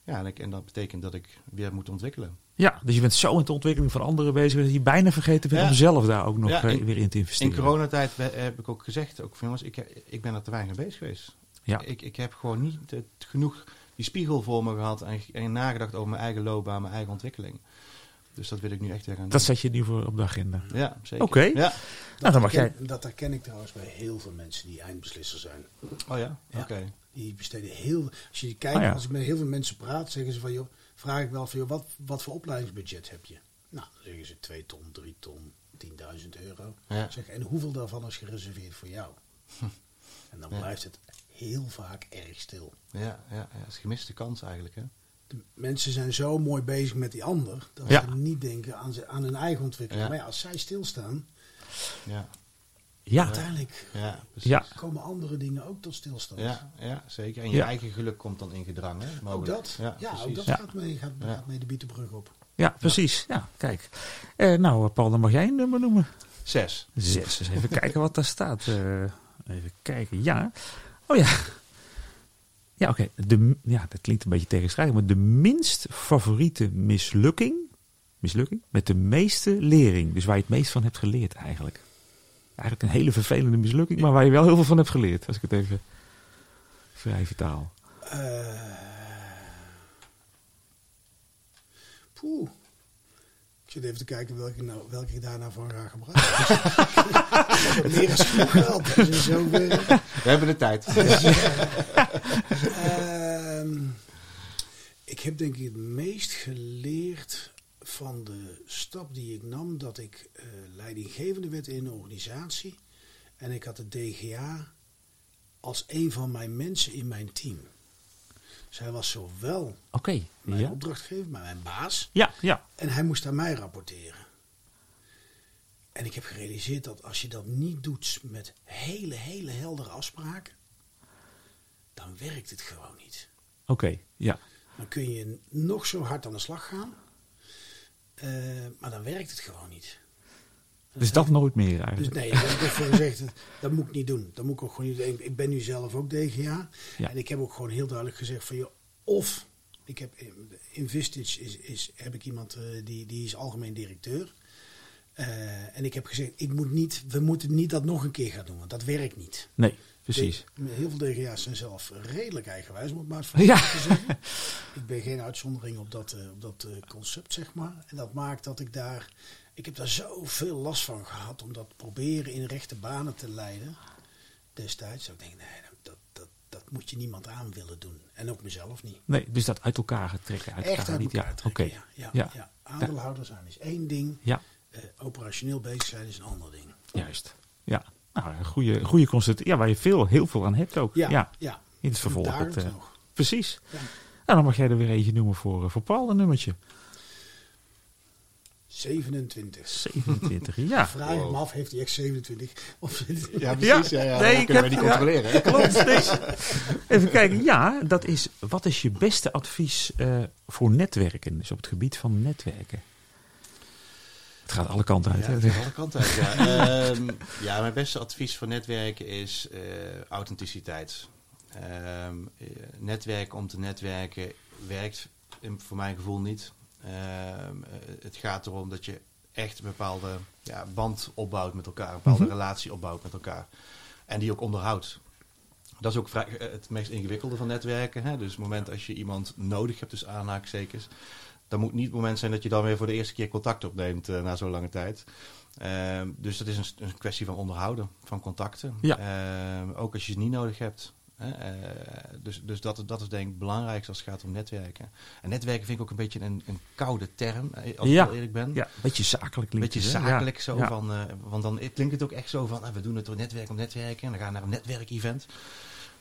ja, en, ik, en dat betekent dat ik weer moet ontwikkelen. Ja, dus je bent zo in de ontwikkeling van anderen bezig dat je bijna vergeten bent Ja. om zelf daar ook nog Ja, eh, in- weer in te In investeren. coronatijd we- heb ik ook gezegd, ook van jongens, ik, ik ben er te weinig bezig geweest. Ja. Ik, ik heb gewoon niet het, genoeg die spiegel voor me gehad en, en nagedacht over mijn eigen loopbaan, mijn eigen ontwikkeling. Dus dat wil ik nu echt weer gaan Dat zet je nu voor op de agenda. Ja, zeker. Oké. Ja. Nou, dan mag jij. dat herken ik trouwens bij heel veel mensen die eindbeslisser zijn. Oh ja? Ja. Oké. Die besteden heel. Als je kijkt, Ah, ja. als ik met heel veel mensen praat, zeggen ze van joh, vraag ik wel van joh, wat, wat voor opleidingsbudget heb je? Nou, dan zeggen ze 2 ton, 3 ton, 10.000 euro. Ja. Zeg, en hoeveel daarvan is gereserveerd voor jou? En dan Ja. blijft het heel vaak erg stil. Ja, ja, ja, het is gemiste kans eigenlijk. Hè? De mensen zijn zo mooi bezig met die ander dat Ja. ze niet denken aan, ze, aan hun eigen ontwikkeling. Ja. Maar ja, als zij stilstaan, Ja, Ja, uiteindelijk ja, komen andere dingen ook tot stilstand. Ja, ja, zeker. En je eigen geluk komt dan in gedrang. Hè? Ook dat. Ja, ook dat Ja. gaat, mee, gaat, Ja. gaat mee de bietenbrug op. ja, precies. Ja, kijk. Eh, nou, Paul, dan mag jij een nummer noemen. Zes. Zes. Dus even kijken wat daar staat. Eh, even kijken. Ja. Oh ja. Ja, oké. Ja, dat klinkt een beetje tegenstrijdig. Maar de minst favoriete mislukking. Mislukking? Met de meeste lering. Dus waar je het meest van hebt geleerd eigenlijk. Eigenlijk een hele vervelende mislukking. Maar waar je wel heel veel van hebt geleerd. Als ik het even vrij vertaal. Poeh. Ik zit even te kijken welke, nou, welke ik daar nou van ga gebruiken. Is. Dus. We hebben de tijd. Ehm, ik heb denk ik het meest geleerd van de stap die ik nam dat ik eh, leidinggevende werd in een organisatie. En ik had de DGA als een van mijn mensen in mijn team. Zij was zowel Oké, mijn ja. opdrachtgever, maar mijn baas. Ja, ja. En hij moest aan mij rapporteren. En ik heb gerealiseerd dat als je dat niet doet met hele, hele heldere afspraken, dan werkt het gewoon niet. Oké, ja. Dan kun je nog zo hard aan de slag gaan, eh, maar dan werkt het gewoon niet. Dus dat nooit meer Dus eigenlijk. nee, daar heb ik voor gezegd, dat- dat moet ik niet doen. Dat moet ik ook gewoon niet doen. Ik- ben nu zelf ook DGA. Ja. En ik heb ook gewoon heel duidelijk gezegd van, joh, of ik heb in Vistage is, is, heb ik iemand eh, die, die is algemeen directeur. Eh, en ik heb gezegd, ik moet niet, we moeten niet dat nog een keer gaan doen, want dat werkt niet. Nee, precies. De- heel veel DGA's zijn zelf redelijk eigenwijs, om het maar eens Ja. zeggen. Ik ben geen uitzondering op dat, eh, op dat eh, concept, zeg maar. En dat maakt dat ik daar... Ik heb daar zoveel last van gehad om dat proberen in rechte banen te leiden. Destijds. Dat ik denk, nee, dat, dat, dat moet je niemand aan willen doen. En ook mezelf niet. Nee, dus dat uit elkaar trekken. Uit Echt elkaar uit niet. elkaar ja. trekken, Oké. ja. Ja, Ja. Aandeelhouder zijn is één ding. Ja, operationeel bezig zijn is een ander ding. juist. Ja, nou, een goede, goede concept. Ja, waar je veel, heel veel aan hebt ook. Ja, Ja, ja. in het vervolg. Het, eh, nog. precies. Ja. Nou, dan mag jij er weer eentje noemen voor, eh, voor Paul, een nummertje. 27. 27, ja. Vraag me af, heeft hij echt 27? Of Ja, Ja, precies. Ja, ja, nee, dat ik kunnen heb- we niet ja. controleren. Klopt. dus. Even kijken. Ja, dat is. Wat is je beste advies eh, voor netwerken? Dus op het gebied van netwerken. Het gaat alle kanten uit. Ja, hè? het gaat alle kanten uit. Ja. Ehm, ja, mijn beste advies voor netwerken is eh, authenticiteit. Eh, netwerken om te netwerken werkt in, voor mijn gevoel niet. Ehm, eh, het gaat erom dat je echt een bepaalde ja, band opbouwt met elkaar, een bepaalde Mhm. relatie opbouwt met elkaar. En die ook onderhoudt. Dat is ook vrij, het meest ingewikkelde van netwerken. Hè? Dus het moment als je iemand nodig hebt, dus aanhaakstekens. Dan moet niet het moment zijn dat je dan weer voor de eerste keer contact opneemt eh, na zo'n lange tijd. Ehm, dus dat is een, een kwestie van onderhouden, van contacten. Ja. Ehm, ook als je ze niet nodig hebt. Eh, dus dus dat, dat is denk ik het belangrijkste als het gaat om netwerken. En netwerken vind ik ook een beetje een, een koude term, eh, als Ja. ik heel eerlijk ben. Ja, een beetje zakelijk Een beetje het, zakelijk zo Ja. van, want dan klinkt het ook echt zo van, ah, we doen het door netwerk om netwerken en dan gaan we naar een netwerkevent.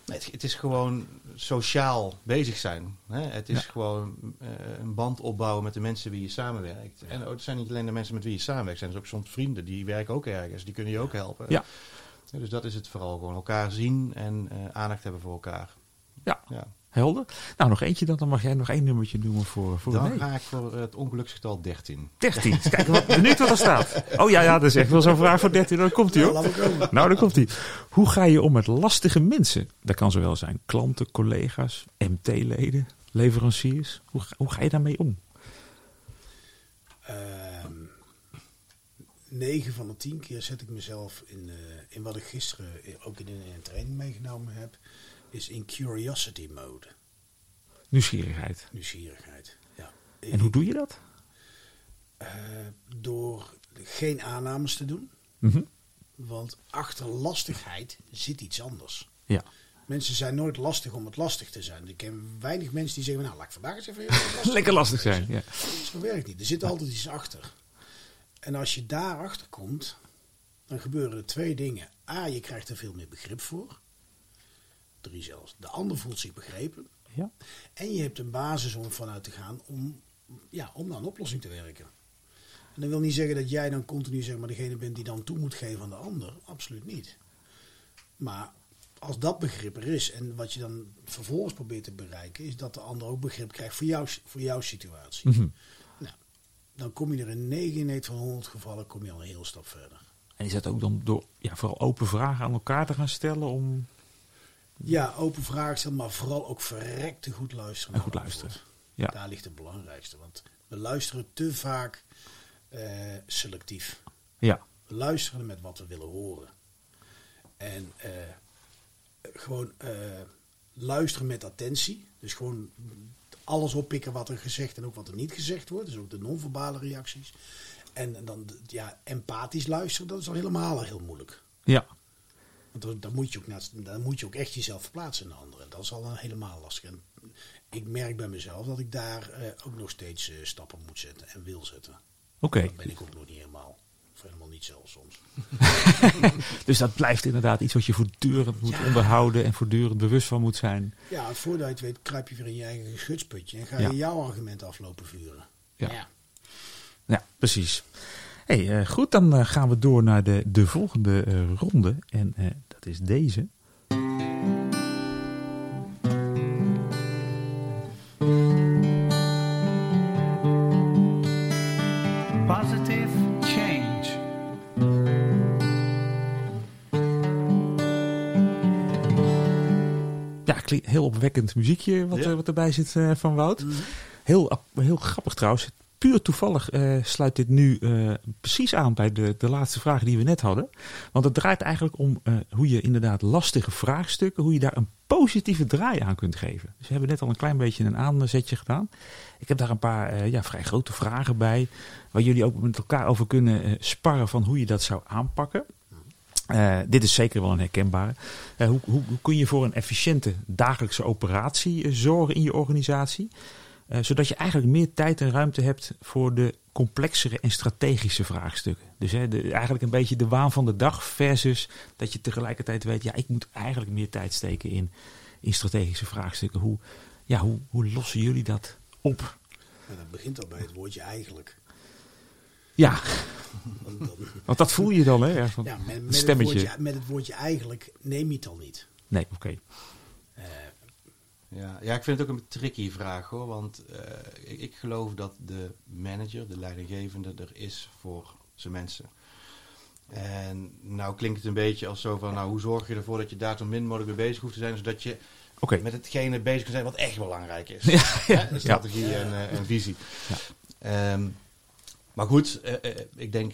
Het, het is gewoon sociaal bezig zijn. Hè? Het is Ja. gewoon eh, een band opbouwen met de mensen wie je samenwerkt. En het zijn niet alleen de mensen met wie je samenwerkt, zijn dus ook soms vrienden, die werken ook ergens, die kunnen je ook helpen. Ja. Ja, dus dat is het vooral, gewoon elkaar zien en eh, aandacht hebben voor elkaar. Ja. Ja. Helder. Nou, nog eentje dan. Dan mag jij nog één nummertje noemen voor, voor Dan ga ik voor het ongeluksgetal 13. 13. Kijk, wat benieuwd wat er staat. Oh ja, ja, dat is echt wel zo'n vraag voor 13. Dan komt hij hoor. Nou, daar komt hij. Hoe ga je om met lastige mensen? Dat kan zowel zijn klanten, collega's, MT-leden, leveranciers. Hoe, ga- hoe ga je daarmee om? Ehm 9 van de 10 keer zet ik mezelf in, eh, in wat ik gisteren ook in een training meegenomen heb, is in curiosity mode. Nieuwsgierigheid. Nieuwsgierigheid. Ja. En hoe doe je dat? Eh, door geen aannames te doen. Mhm. Want achter lastigheid zit iets anders. Ja. Mensen zijn nooit lastig om het lastig te zijn. Ik ken weinig mensen die zeggen, nou laat ik vandaag eens even lastig Lekker lastig zijn. Ja. Zo werkt niet. Er zit altijd iets achter. En als je daarachter komt, dan gebeuren er twee dingen. A, je krijgt er veel meer begrip voor. Drie zelfs. De ander voelt zich begrepen. Ja. En je hebt een basis om vanuit te gaan om, ja, om naar een oplossing te werken. En dat wil niet zeggen dat jij dan continu zeg maar, degene bent die dan toe moet geven aan de ander. Absoluut niet. Maar als dat begrip er is en wat je dan vervolgens probeert te bereiken, is dat de ander ook begrip krijgt voor, jou, voor jouw situatie. Mhm. Nou, dan kom je er in 99 van 100 gevallen kom je al een heel stap verder. En is dat ook dan door ja, vooral open vragen aan elkaar te gaan stellen om... Ja, open vragen stellen, maar vooral ook verrekte goed luisteren. En goed luisteren. Ja. Daar ligt het belangrijkste. Want we luisteren te vaak eh, selectief. Ja. We luisteren met wat we willen horen. En eh, gewoon eh, luisteren met attentie. Dus gewoon alles oppikken wat er gezegd en ook wat er niet gezegd wordt. Dus ook de non-verbale reacties. En dan ja, empathisch luisteren, dat is al helemaal heel moeilijk. Ja. Want dan, moet je ook naast, dan moet je ook echt jezelf verplaatsen in de anderen. Dat is al een helemaal lastig. En ik merk bij mezelf dat ik daar eh, ook nog steeds eh, stappen moet zetten en wil zetten. Oké. Dat ben ik ook nog niet helemaal. Of helemaal niet zelfs soms. Dus dat blijft inderdaad iets wat je voortdurend moet Ja. onderhouden en voortdurend bewust van moet zijn. Ja, voordat je het weet kruip je weer in je eigen geschutsputje en ga Ja. je jouw argument aflopen vuren. Ja. ja. Ja, precies. Hey, eh, goed, dan gaan we door naar de, de volgende eh, ronde. En is deze. Positive change. Ja, klinkt heel opwekkend muziekje wat, Ja. eh, wat erbij zit eh, van Wout. Heel, ap- heel grappig trouwens. Puur toevallig eh, sluit dit nu eh, precies aan bij de, de laatste vraag die we net hadden. Want het draait eigenlijk om eh, hoe je inderdaad lastige vraagstukken, hoe je daar een positieve draai aan kunt geven. Dus we hebben net al een klein beetje een aanzetje gedaan. Ik heb daar een paar ja, vrij grote vragen bij, waar jullie ook met elkaar over kunnen sparren van hoe je dat zou aanpakken. Dit is zeker wel een herkenbare. Eh, hoe, hoe, kun je voor een efficiënte dagelijkse operatie zorgen in je organisatie? Eh, zodat je eigenlijk meer tijd en ruimte hebt voor de complexere en strategische vraagstukken. Dus hè, de, eigenlijk een beetje de waan van de dag versus dat je tegelijkertijd weet, ja, ik moet eigenlijk meer tijd steken in, in strategische vraagstukken. Hoe, ja, hoe, hoe lossen jullie dat op? En dat begint al bij het woordje eigenlijk. Ja, Want dan- want dat voel je dan, hè? ja, met, het met, het stemmetje. woordje, met het woordje eigenlijk neem je het al niet. Nee, oké. Ja, ja, ik vind het ook een tricky vraag hoor. Want eh, ik, ik geloof dat de manager, de leidinggevende, er is voor zijn mensen. En nou klinkt het een beetje als zo van, nou hoe zorg je ervoor dat je daar zo min mogelijk mee bezig hoeft te zijn, zodat je met hetgene bezig kunt zijn wat echt belangrijk is. Ja, ja, Hè, de strategie en, eh, en visie. Ja. Ehm, maar goed, eh, ik denk,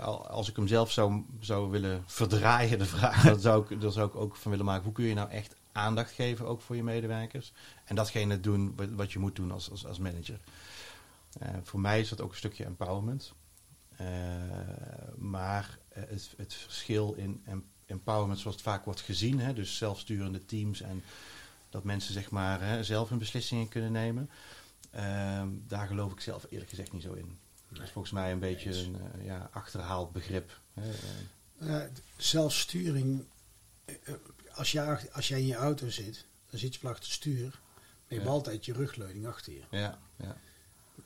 al- als ik hem zelf zou, zou willen verdraaien, de vraag, dan zou, ik, dan zou ik ook van willen maken, hoe kun je nou echt aandacht geven, ook voor je medewerkers. En datgene doen wat, je moet doen als, als, als manager. Eh, voor mij is dat ook een stukje empowerment. Eh, maar het, het verschil in em- empowerment, zoals het vaak wordt gezien, hè, dus zelfsturende teams en dat mensen zeg maar hè, zelf hun beslissingen kunnen nemen. Ehm, daar geloof ik zelf eerlijk gezegd niet zo in. Dat is volgens mij een beetje een eh, ja, achterhaald begrip. Hè. Zelfsturing. Als, ach- als jij in je auto zit, dan zit je achter het stuur. Maar je hebt altijd je rugleuning achter je. ja, ja,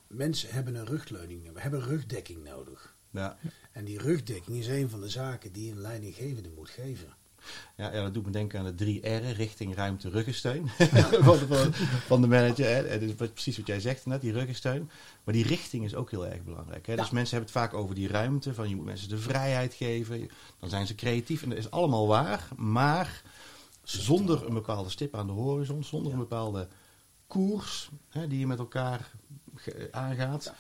Mensen hebben een rugleuning nodig, hebben rugdekking nodig. ja. En die rugdekking is een van de zaken die een leidinggevende moet geven. Ja, ja, dat doet me denken aan de drie R'en, richting, ruimte, ruggensteun. van, de, van, de manager. Hè. En dat is precies wat jij zegt net, die ruggensteun. Maar die richting is ook heel erg belangrijk. Hè. Dus mensen hebben het vaak over die ruimte, van je moet mensen de vrijheid geven. Dan zijn ze creatief en dat is allemaal waar. Maar zonder een bepaalde stip aan de horizon, zonder een bepaalde koers hè, die je met elkaar aangaat,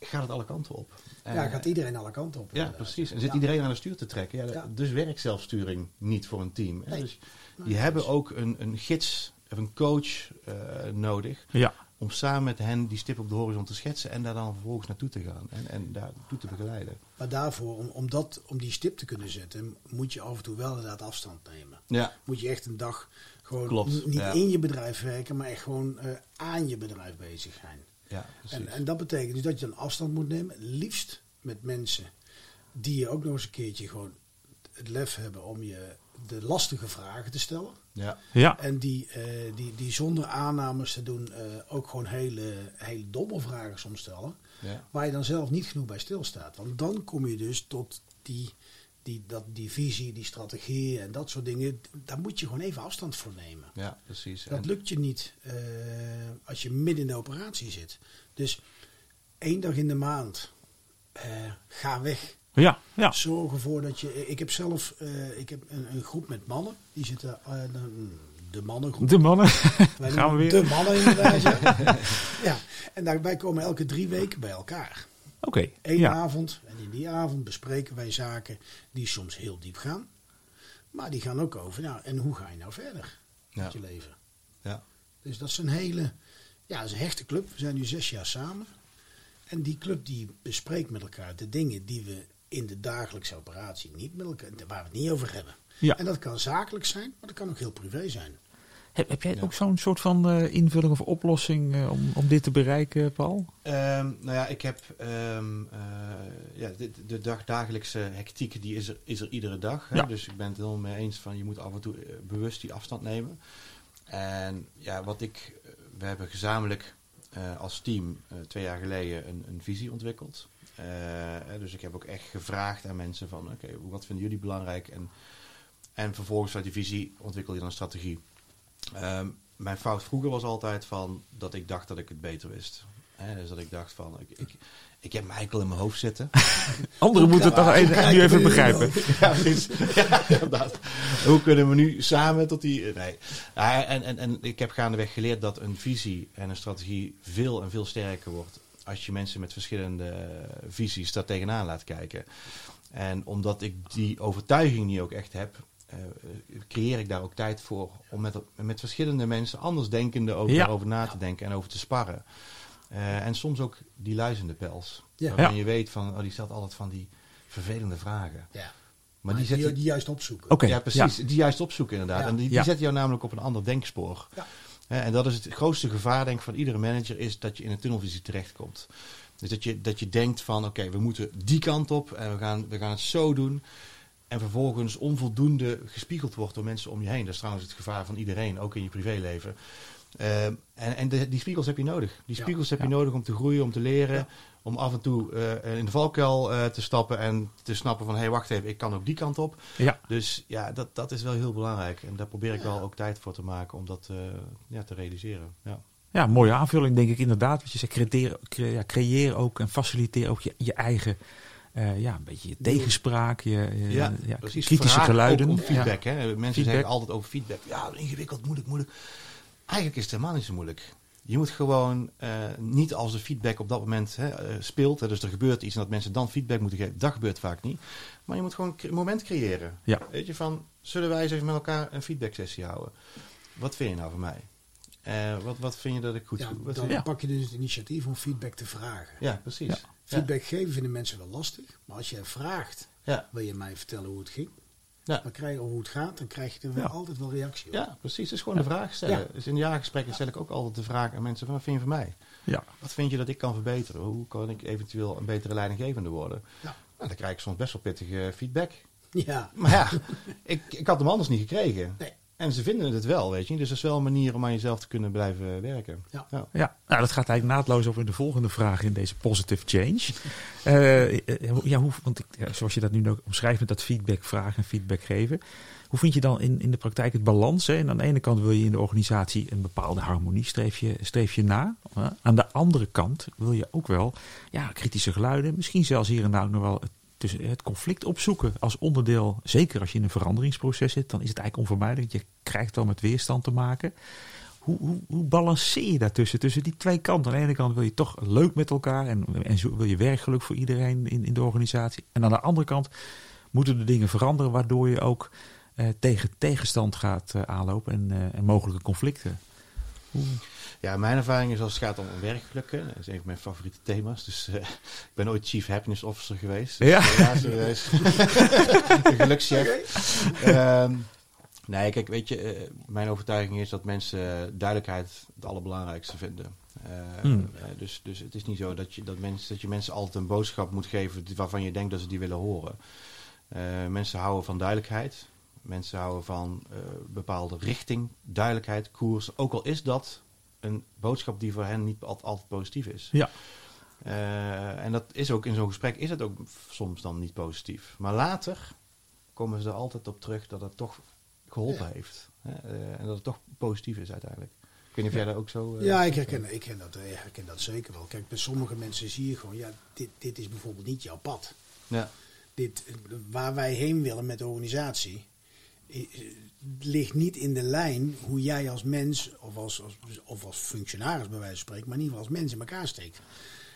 gaat het alle kanten op. ja, Eh, gaat iedereen alle kanten op. ja, inderdaad. precies. En zit Ja. iedereen aan het stuur te trekken. Ja, Ja. Dus werkt zelfsturing niet voor een team. hè. Nee. Dus Nee, die hebben precies. ook een, een gids of een coach eh, nodig Ja, om samen met hen die stip op de horizon te schetsen en daar dan vervolgens naartoe te gaan en, en daar naartoe te begeleiden. Maar daarvoor, om, om, dat, om die stip te kunnen zetten, moet je af en toe wel inderdaad afstand nemen. Ja, Moet je echt een dag gewoon Klopt, niet ja. in je bedrijf werken, maar echt gewoon eh, aan je bedrijf bezig zijn. ja. En, en dat betekent dus dat je dan afstand moet nemen, liefst met mensen die je ook nog eens een keertje gewoon het lef hebben om je de lastige vragen te stellen. Ja, ja. En die, eh, die, die zonder aannames te doen eh, ook gewoon hele, hele domme vragen soms stellen. ja, Waar je dan zelf niet genoeg bij stilstaat. Want dan kom je dus tot die, die, dat, die visie, die strategie en dat soort dingen. Daar moet je gewoon even afstand voor nemen. ja, precies. Dat En- lukt je niet eh, als je midden in de operatie zit. Dus één dag in de maand, ga weg. Ja, ja. Zorg ervoor dat je... Ik heb zelf eh, ik heb een, een groep met mannen. Die zitten... eh, de, mannengroep. De mannen. Wij Gaan we weer. De mannen inderdaad. ja. ja. En daar, wij komen elke drie weken bij elkaar. Oké. Eén Ja. avond. En in die avond bespreken wij zaken die soms heel diep gaan. Maar die gaan ook over, nou, en hoe ga je nou verder Ja. met je leven? ja, Dus dat is een hele, ja, dat is een hechte club. We zijn nu zes jaar samen. En die club die bespreekt met elkaar de dingen die we in de dagelijkse operatie niet met elkaar, waar we het niet over hebben. Ja. En dat kan zakelijk zijn, maar dat kan ook heel privé zijn. Heb, heb jij Ja. ook zo'n soort van eh, invulling of oplossing eh, om, om dit te bereiken, Paul? Ehm, nou ja, ik heb, ehm, eh, ja, de, de dag, dagelijkse hectiek die is, er, is er iedere dag. Hè? Ja. Dus ik ben het helemaal mee eens van je moet af en toe bewust die afstand nemen. En ja, wat ik, we hebben gezamenlijk eh, als team eh, twee jaar geleden een, een visie ontwikkeld. Eh, dus ik heb ook echt gevraagd aan mensen van oké, wat vinden jullie belangrijk? En, en vervolgens uit die visie ontwikkel je dan een strategie. Ehm, mijn fout vroeger was altijd van dat ik dacht dat ik het beter wist. Dus dat ik dacht van, ik, ik, ik heb eikel in mijn hoofd zitten. Anderen moeten het toch even, nu even begrijpen. ja, precies. Ja, inderdaad. Hoe kunnen we nu samen tot die... Nee. Ja, en, en, en ik heb gaandeweg geleerd dat een visie en een strategie veel en veel sterker wordt... als je mensen met verschillende eh, visies daar tegenaan laat kijken. En omdat ik die overtuiging niet ook echt heb... eh, creëer ik daar ook tijd voor om met, met verschillende mensen, anders denkende, ook Ja. daarover na te denken en over te sparren. Eh, en soms ook die luizende pels. Ja. Waarvan Ja. je weet van, oh, die stelt altijd van die vervelende vragen. Ja. Maar die, zet die, je, die juist opzoeken. Oké, ja, precies. Die juist opzoeken inderdaad. Ja. En die, die Ja. zetten jou namelijk op een ander denkspoor. Ja. En dat is het grootste gevaar denk ik van iedere manager, is dat je in een tunnelvisie terechtkomt. Dus dat je, dat je denkt van, oké, we moeten die kant op en we gaan, we gaan het zo doen. En vervolgens onvoldoende gespiegeld wordt door mensen om je heen. Dat is trouwens het gevaar van iedereen, ook in je privéleven. Eh, en en de, die spiegels heb je nodig. Die Ja. spiegels heb je nodig om te groeien, om te leren. Ja. Om af en toe eh, in de valkuil eh, te stappen en te snappen van... hé, hey, wacht even, ik kan ook die kant op. Ja, Dus ja, dat, dat is wel heel belangrijk. En daar probeer ik wel ook tijd voor te maken om dat eh, ja, te realiseren. Ja. ja, mooie aanvulling denk ik inderdaad. Wat je zegt, creëer, cre- ja, creëer ook en faciliteer ook je, je eigen... ja, een beetje je tegenspraak, je, je- ja, kritische geluiden. ook om Ja. feedback. Hè. Mensen Feedback. zeggen altijd over feedback. Ja, ingewikkeld, moeilijk, moeilijk. Eigenlijk is het helemaal niet zo moeilijk. Je moet gewoon eh, niet als de feedback op dat moment hè, eh, speelt. Hè, dus er gebeurt iets en dat mensen dan feedback moeten geven. Dat gebeurt vaak niet. Maar je moet gewoon een moment creëren. Ja. Weet je, van zullen wij eens even met elkaar een feedback sessie houden? Wat vind je nou van mij? Eh, wat, wat vind je dat ik goed Ja, doe? Wat dan pak je dus het initiatief om feedback te vragen. Ja, precies. Ja. Ja. Feedback geven vinden mensen wel lastig. Maar als jij vraagt, Ja. wil je mij vertellen hoe het ging? Ja. Dan krijg je, hoe het gaat, dan krijg je er wel Ja. altijd wel reactie op. Ja, precies. Het is gewoon een vraag stellen. Ja. Dus in jaargesprekken stel ik ook altijd de vraag aan mensen van, wat vind je van mij? Ja. Wat vind je dat ik kan verbeteren? Hoe kan ik eventueel een betere leidinggevende worden? Ja. Nou, dan krijg ik soms best wel pittige feedback. Ja. Maar ja, ik, ik had hem anders niet gekregen. Nee. En ze vinden het wel, weet je. Dus dat is wel een manier om aan jezelf te kunnen blijven werken. Ja. Ja, nou, dat gaat eigenlijk naadloos over in de volgende vraag in deze positive change. Eh, eh, ja, hoe, want ik, ja, zoals je dat nu ook omschrijft met dat feedback vragen en feedback geven. Hoe vind je dan in, in de praktijk het balans? Hè? En aan de ene kant wil je in de organisatie een bepaalde harmonie streef je, streef je na. hè? Aan de andere kant wil je ook wel ja, kritische geluiden, misschien zelfs hier en daar ook nog wel tussen, het conflict opzoeken als onderdeel. Zeker als je in een veranderingsproces zit, dan is het eigenlijk onvermijdelijk. Je krijgt wel met weerstand te maken. Hoe, hoe, hoe balanceer je daartussen, tussen die twee kanten? Aan de ene kant wil je toch leuk met elkaar en, en wil je werkgeluk voor iedereen in, in de organisatie. En aan de andere kant moeten de dingen veranderen waardoor je ook eh, tegen tegenstand gaat eh, aanlopen en, eh, en mogelijke conflicten. Ja, mijn ervaring is als het gaat om werkgelukken. Dat is een van mijn favoriete thema's. Dus eh, ik ben ooit Chief Happiness Officer geweest. Ja. serieus. gelukschef. Ehm, nee, kijk, weet je, eh, mijn overtuiging is dat mensen duidelijkheid het allerbelangrijkste vinden. Eh, Hmm. eh, dus, dus het is niet zo dat je, dat, mensen, dat je mensen altijd een boodschap moet geven waarvan je denkt dat ze die willen horen. Mensen houden van duidelijkheid. Mensen houden van eh, bepaalde richting, duidelijkheid, koers. Ook al is dat een boodschap die voor hen niet al- altijd positief is. Ja. Eh, en dat is ook in zo'n gesprek is het ook soms dan niet positief. Maar later komen ze er altijd op terug dat het toch geholpen Ja. heeft. Hè? Eh, en dat het toch positief is uiteindelijk. Ik weet niet of jij daar ook zo... Ja, ik herken, ik, herken dat, ik herken dat zeker wel. Kijk, bij sommige mensen zie je gewoon, ja, dit, dit is bijvoorbeeld niet jouw pad. Ja, Dit, waar wij heen willen met de organisatie, ligt niet in de lijn hoe jij als mens, of als, als, of als functionaris bij wijze van spreken, maar in ieder geval als mens in elkaar steekt.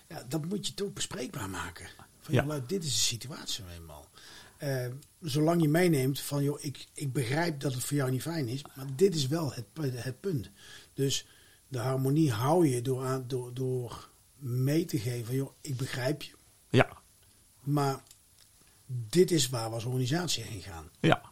Ja, dat moet je toch bespreekbaar maken. Van, Ja. joh, dit is de situatie nou eenmaal. Eh, zolang je meeneemt van, joh, ik, ik begrijp dat het voor jou niet fijn is, maar dit is wel het, het punt. Dus de harmonie hou je door, aan, door, door mee te geven, joh, ik begrijp je, Ja, maar dit is waar we als organisatie heen gaan. ja,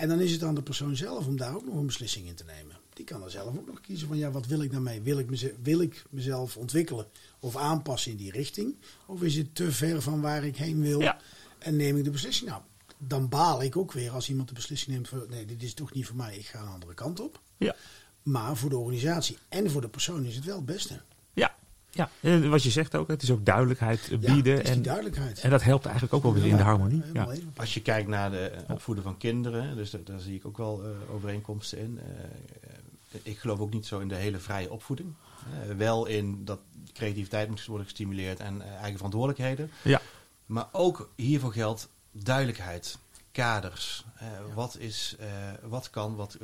En dan is het aan de persoon zelf om daar ook nog een beslissing in te nemen. die kan er zelf ook nog kiezen van ja, wat wil ik daarmee? Wil ik, meze- wil ik mezelf ontwikkelen of aanpassen in die richting? Of is het te ver van waar ik heen wil Ja. en neem ik de beslissing? Nou, dan baal ik ook weer als iemand de beslissing neemt van nee, dit is toch niet voor mij, ik ga een andere kant op. Ja. Maar voor de organisatie en voor de persoon is het wel het beste. Ja. ja. En wat je zegt ook, het is ook duidelijkheid Ja, bieden. het is die en, duidelijkheid. en dat helpt eigenlijk ook wel weer in de harmonie. Ja. Als je kijkt naar de opvoeden van kinderen, dus daar, daar zie ik ook wel eh, overeenkomsten in. Eh, ik geloof ook niet zo in de hele vrije opvoeding. Eh, wel in dat creativiteit moet worden gestimuleerd en eigen verantwoordelijkheden. Ja. Maar ook hiervoor geldt duidelijkheid, kaders. Eh, wat, is, eh, wat kan, wat,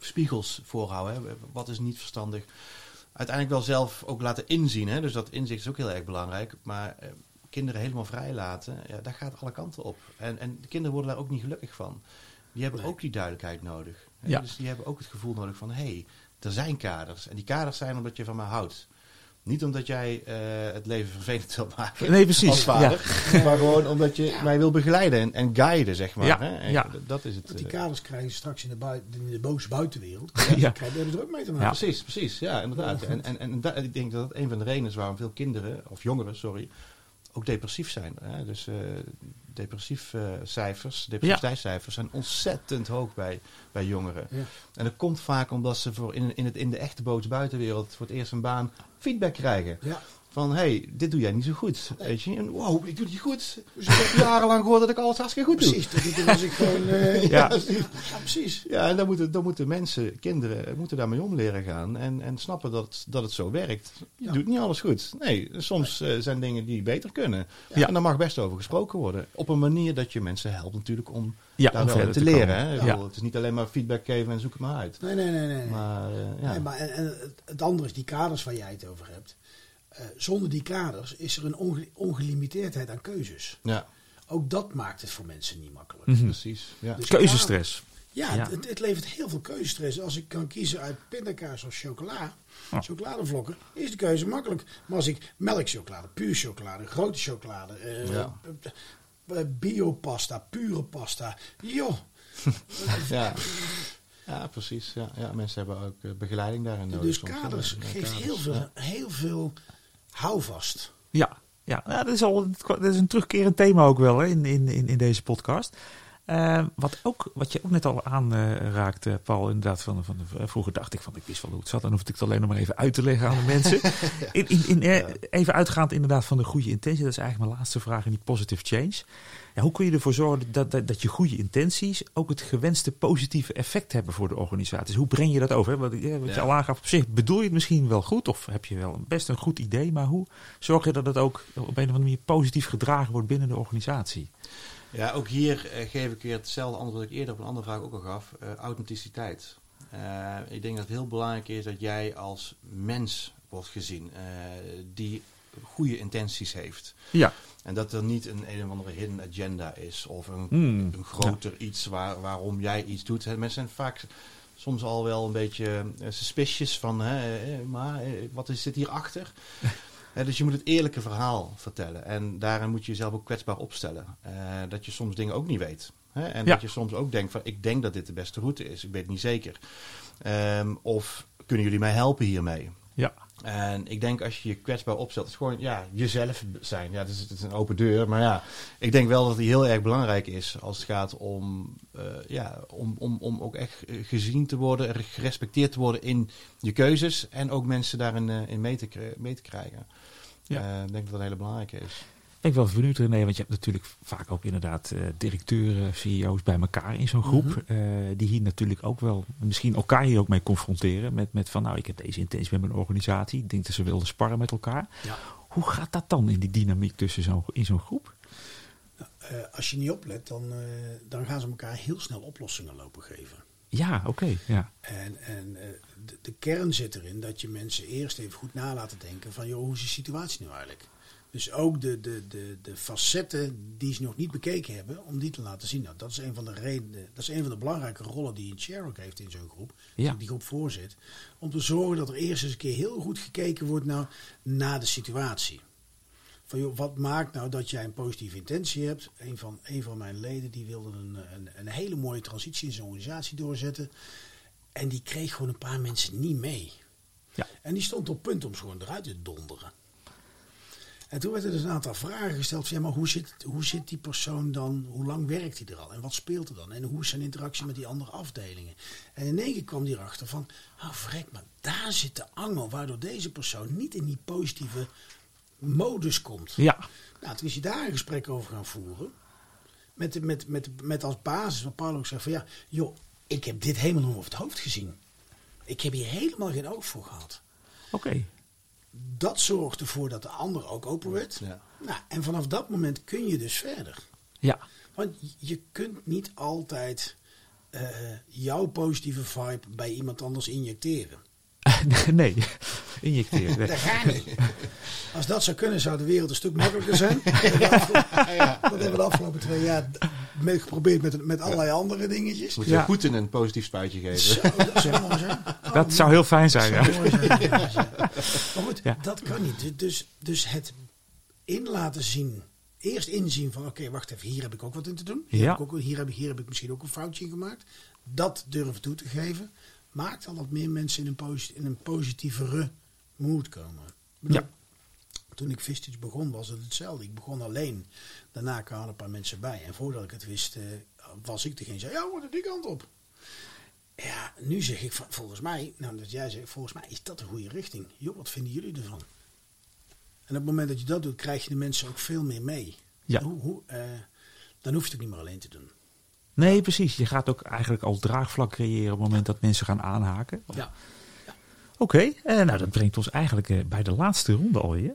spiegels voorhouden. Hè. Wat is niet verstandig. Uiteindelijk wel zelf ook laten inzien. Hè. Dus dat inzicht is ook heel erg belangrijk. Maar eh, kinderen helemaal vrij laten, ja, dat gaat alle kanten op. En, en de kinderen worden daar ook niet gelukkig van. Die hebben Nee. ook die duidelijkheid nodig. hè. Ja. Dus die hebben ook het gevoel nodig van... hé, hey, er zijn kaders. En die kaders zijn omdat je van mij houdt. Niet omdat jij eh, het leven vervelend wil maken Nee, precies. als vader. Maar gewoon omdat je mij wil begeleiden en, en guiden, zeg maar. Ja, Hè? En ja. Dat is het. Want die eh, kaders krijgen ze straks in de, bui- in de boze buitenwereld. Ja. Ja. Krijg je er ook mee te maken. Ja. Precies, precies. Ja, inderdaad. En, en, en da- ik denk dat dat een van de redenen is waarom veel kinderen, of jongeren, sorry, ook depressief zijn. Hè? Dus eh depressief eh, cijfers, depressiviteitscijfers zijn ontzettend hoog bij, bij jongeren. Ja. En dat komt vaak omdat ze voor in, in, het, in de echte boze buitenwereld voor het eerst een baan feedback krijgen. Ja. Van, hé, hey, dit doe jij niet zo goed. Weet je? En wow, ik doe het niet goed. Dus ik heb jarenlang gehoord dat ik alles hartstikke goed doe. Precies, was ik gewoon... eh, Ja. ja. ja, precies. Ja, en dan moeten, dan moeten mensen, kinderen, moeten daarmee om leren gaan. En, en snappen dat, dat het zo werkt. Je Ja. doet niet alles goed. Nee, soms eh, zijn dingen die beter kunnen. Ja. En daar mag best over gesproken worden. Op een manier dat je mensen helpt natuurlijk om Ja, daar om wel verder te, te leren. Hè? Ja. bedoel, Het is niet alleen maar feedback geven en zoek het maar uit. Nee, nee, nee. nee. nee. Maar eh, ja. Nee, maar en, het andere is die kaders waar jij het over hebt. Eh, zonder die kaders is er een onge- ongelimiteerdheid aan keuzes. ja, Ook dat maakt het voor mensen niet makkelijk. Mhm. precies. Ja. Dus Keuzestress. Ja, Ja. Het, het levert heel veel keuzestress. Als ik kan kiezen uit pindakaas of chocola, Ja. chocoladevlokken, is de keuze makkelijk. Maar als ik melkchocolade, puur chocolade, grote chocolade, eh, Ja. eh, biopasta, pure pasta, joh. Ja. ja, precies. Ja. Ja, mensen hebben ook begeleiding daarin nodig. dus soms, hè. kaders geeft kaders, heel veel, ja. heel veel houvast. Ja, ja. ja dat, is al, dat is een terugkerend thema ook wel hè, in, in, in deze podcast. Eh, wat, ook, wat je ook net al aanraakte, Paul, inderdaad. Van, van, de- vroeger dacht ik van, ik wist wel hoe het zat. Dan hoefde ik het alleen nog maar even uit te leggen aan de mensen. in, in, in, eh, Even uitgaand inderdaad van de goede intentie. Dat is eigenlijk mijn laatste vraag in die positive change. Ja, hoe kun je ervoor zorgen dat, dat, dat je goede intenties ook het gewenste positieve effect hebben voor de organisaties? Hoe breng je dat over? Hè? Wat, eh, wat je Ja. al aangaf, op zich bedoel je het misschien wel goed of heb je wel best een goed idee, maar hoe zorg je dat het ook op een of andere manier positief gedragen wordt binnen de organisatie? Ja, ook hier eh, geef ik weer hetzelfde antwoord dat ik eerder op een andere vraag ook al gaf. eh, authenticiteit. Eh, ik denk dat het heel belangrijk is dat jij als mens wordt gezien die goede intenties heeft. Ja. En dat er niet een een of andere hidden agenda is of een, Hmm. een groter iets waar, waarom jij iets doet. Mensen zijn vaak soms al wel een beetje suspicious van, hè, maar wat is zit hierachter? Dus je moet het eerlijke verhaal vertellen. En daarin moet je jezelf ook kwetsbaar opstellen. Eh, dat je soms dingen ook niet weet. Hè? En Ja. dat je soms ook denkt van, ik denk dat dit de beste route is. Ik weet het niet zeker. Ehm, of kunnen jullie mij helpen hiermee? Ja. En ik denk als je je kwetsbaar opstelt, is gewoon ja, jezelf zijn. Ja, het is, het is een open deur. Maar ja, ik denk wel dat die heel erg belangrijk is als het gaat om, eh, ja, om, om, om ook echt eh, gezien te worden, en gerespecteerd te worden in je keuzes. En ook mensen daarin eh, in mee, te, mee te krijgen. Ja. Eh, ik denk dat dat een hele belangrijke is. Ik wel benieuwd René, want je hebt natuurlijk vaak ook inderdaad eh, directeuren, CEO's bij elkaar in zo'n groep. eh, die hier natuurlijk ook wel, misschien elkaar hier ook mee confronteren. Met, met van nou, ik heb deze intentie met mijn organisatie. Ik denk dat ze wilden sparren met elkaar. Ja. Hoe gaat dat dan in die dynamiek tussen zo'n in zo'n groep? Eh, als je niet oplet, dan, eh, dan gaan ze elkaar heel snel oplossingen lopen geven. Ja, oké. ja. En, en eh, de, de kern zit erin dat je mensen eerst even goed na laten denken van, joh, hoe is de situatie nu eigenlijk? Dus ook de, de, de, de facetten die ze nog niet bekeken hebben, om die te laten zien. Nou, dat is een van de redenen, dat is een van de belangrijke rollen die een chair ook heeft in zo'n groep. Ja. Die die groep voorzit. Om te zorgen dat er eerst eens een keer heel goed gekeken wordt naar, naar de situatie. Van joh, wat maakt nou dat jij een positieve intentie hebt? Een van, een van mijn leden die wilde een, een, een hele mooie transitie in zijn organisatie doorzetten. En die kreeg gewoon een paar mensen niet mee. Ja. En die stond op punt om ze gewoon eruit te donderen. En toen werd er dus een aantal vragen gesteld. Van, ja, maar hoe zit, hoe zit die persoon dan? Hoe lang werkt hij er al? En wat speelt er dan? En hoe is zijn interactie met die andere afdelingen? En in één keer kwam hij erachter van... Oh, vrek, maar daar zit de angel... waardoor deze persoon niet in die positieve modus komt. Ja, Nou, toen is hij daar een gesprek over gaan voeren. Met, met, met, met als basis wat Paul ook zegt van ja, joh, ik heb dit helemaal nog over het hoofd gezien. Ik heb hier helemaal geen oog voor gehad. oké. Dat zorgt ervoor dat de ander ook open werd. Ja. Nou, en vanaf dat moment kun je dus verder. Ja, Want je kunt niet altijd eh, jouw positieve vibe bij iemand anders injecteren. nee, injecteren. Nee. Dat gaat niet. Als dat zou kunnen, zou de wereld een stuk makkelijker zijn. Dat hebben we de afgelopen- dat hebben we de afgelopen twee jaar mee geprobeerd met, met allerlei andere dingetjes. Moet je Ja. Poetin een positief spuitje geven. Zo, dat zou mooi zijn. Oh, Dat zou heel fijn zijn, dat ja. zou mooi zijn. Maar goed, Ja. dat kan niet. Dus- Dus, dus het in laten zien. Eerst inzien van, oké, wacht even, hier heb ik ook wat in te doen. Hier, Ja. heb ik ook, hier, heb ik, hier heb ik misschien ook een foutje in gemaakt. Dat durven toe te geven. Maakt al dat meer mensen in een, posi- in een positievere mood komen. Bedoel, Ja. Toen ik Vistage begon was het hetzelfde. Ik begon alleen. Daarna kwamen een paar mensen bij. En voordat ik het wist, eh, was ik degene die zei, ja, we moeten die kant op. Ja, nu zeg ik van, volgens mij, nou dat jij zegt, volgens mij is dat de goede richting. Joh, wat vinden jullie ervan? En op het moment dat je dat doet, krijg je de mensen ook veel meer mee. Ja. Hoe, hoe, eh, dan hoef je het ook niet meer alleen te doen. Nee, precies. Je gaat ook eigenlijk al draagvlak creëren op het moment dat mensen gaan aanhaken. Ja. Oké, nou dat brengt ons eigenlijk eh, bij de laatste ronde alweer.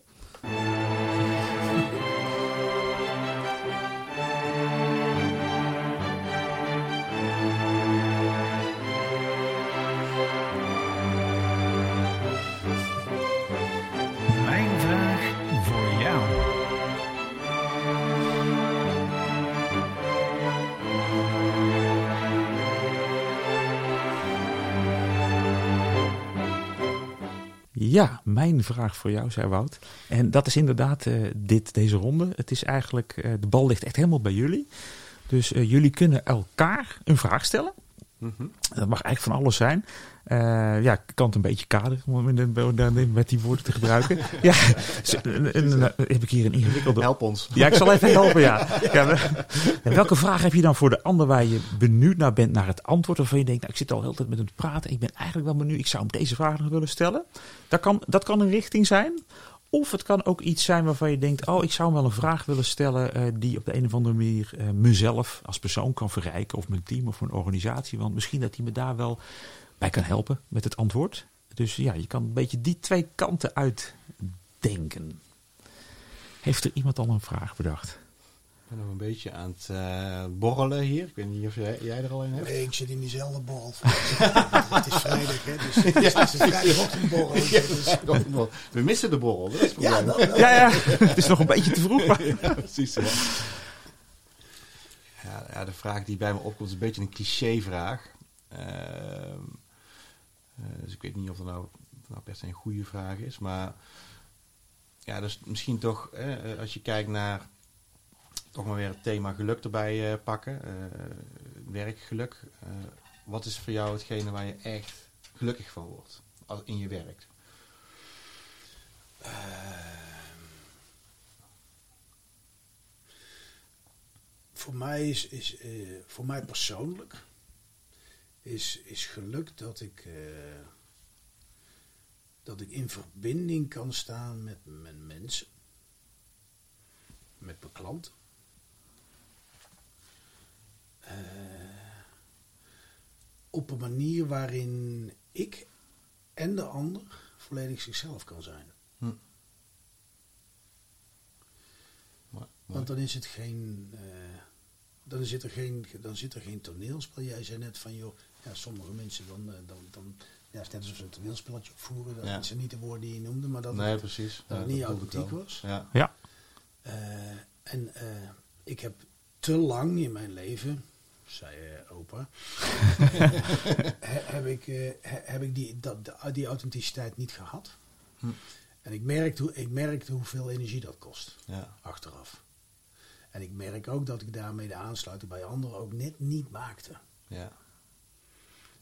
Ja, mijn vraag voor jou, zei Wout. En dat is inderdaad eh, dit, deze ronde. Het is eigenlijk, eh, de bal ligt echt helemaal bij jullie. Dus eh, jullie kunnen elkaar een vraag stellen. Dat mag eigenlijk van alles zijn. Eh, ja, ik kan het een beetje kaderen om met die woorden te gebruiken. ja, heb ik hier een ingewikkelde Help ons. Ja, ik zal even helpen, ja. ja en welke vraag heb je dan voor de ander waar je benieuwd naar bent naar het antwoord? Waarvan je denkt, nou, ik zit al heel de tijd met hem te praten. Ik ben eigenlijk wel benieuwd. Ik zou hem deze vraag nog willen stellen. Dat kan, dat kan een richting zijn. Of het kan ook iets zijn waarvan je denkt, oh, ik zou wel een vraag willen stellen eh, die op de een of andere manier eh, mezelf als persoon kan verrijken. Of mijn team of mijn organisatie. Want misschien dat hij me daar wel bij kan helpen met het antwoord. Dus ja, je kan een beetje die twee kanten uitdenken. Heeft er iemand al een vraag bedacht? Ik ben nog een beetje aan het eh, borrelen hier. Ik weet niet of jij, jij er al een hebt. Nee, ik zit in diezelfde borrel. het is vrijdag, hè? Dus het is, het is een vrijdagochtendborrel. Dus, We missen de borrel. Dat is het ja. Ja, ja, het is nog een beetje te vroeg. Maar... Ja, precies. Ja. Ja, ja, de vraag die bij me opkomt is een beetje een clichévraag. Ehm eh, dus ik weet niet of dat nou, nou per se een goede vraag is. Maar ja, dus misschien toch, eh, als je kijkt naar toch maar weer het thema geluk erbij eh, pakken. eh, werkgeluk. Eh, wat is voor jou hetgene waar je echt gelukkig van wordt in je werk? Voor mij is, is voor mij persoonlijk is, is geluk dat ik, dat ik in verbinding kan staan met mijn mensen, met mijn klanten. Eh, op een manier waarin ik en de ander volledig zichzelf kan zijn. Hm. Mooi, Want dan is het geen. eh, dan, zit er geen dan zit er geen toneelspel. Jij zei net van joh, ja, sommige mensen dan. eh, dan, dan ja, net alsof ze een toneelspelletje opvoeren. Dat Ja. zijn niet de woorden die je noemde, maar dat nee, het, precies. dat Ja, het niet authentiek was. Ja. Ja, Eh, en eh, ik heb te lang in mijn leven, zei eh, opa, he- heb ik, eh, he- heb ik die, dat, die authenticiteit niet gehad. Hm. En ik merkte, hoe- ik merkte hoeveel energie dat kost, Ja. achteraf. En ik merk ook dat ik daarmee de aansluiting bij anderen ook net niet maakte. Ja.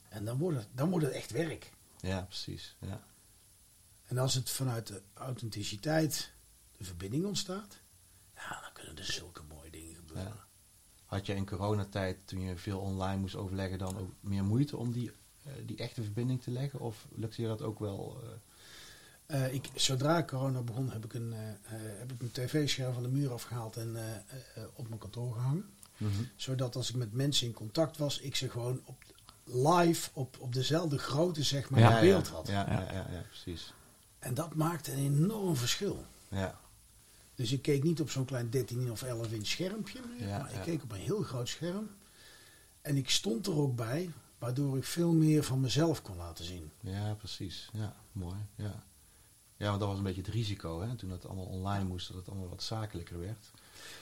En dan wordt het, dan wordt het echt werk. Ja, precies. Ja. En als het vanuit de authenticiteit de verbinding ontstaat, ja, dan kunnen er zulke mooie dingen gebeuren. Ja. Had je in coronatijd, toen je veel online moest overleggen, dan ook meer moeite om die, eh, die echte verbinding te leggen? Of lukte je dat ook wel? eh? Eh, ik, zodra corona begon, heb ik een, heb ik een tv-scherm van de muur afgehaald en op mijn kantoor gehangen. Zodat als ik met mensen in contact was, ik ze gewoon op, live op, op dezelfde grootte zeg maar, Ja, in beeld had. Ja, ja, ja, ja, precies. En dat maakte een enorm verschil. Ja, Dus ik keek niet op zo'n klein 13 of 11 inch schermpje meer, Ja, maar ik ja. keek op een heel groot scherm. En ik stond er ook bij, waardoor ik veel meer van mezelf kon laten zien. ja, precies. Ja, mooi. Ja. ja, want dat was een beetje het risico, hè? Toen het allemaal online moest, dat het allemaal wat zakelijker werd.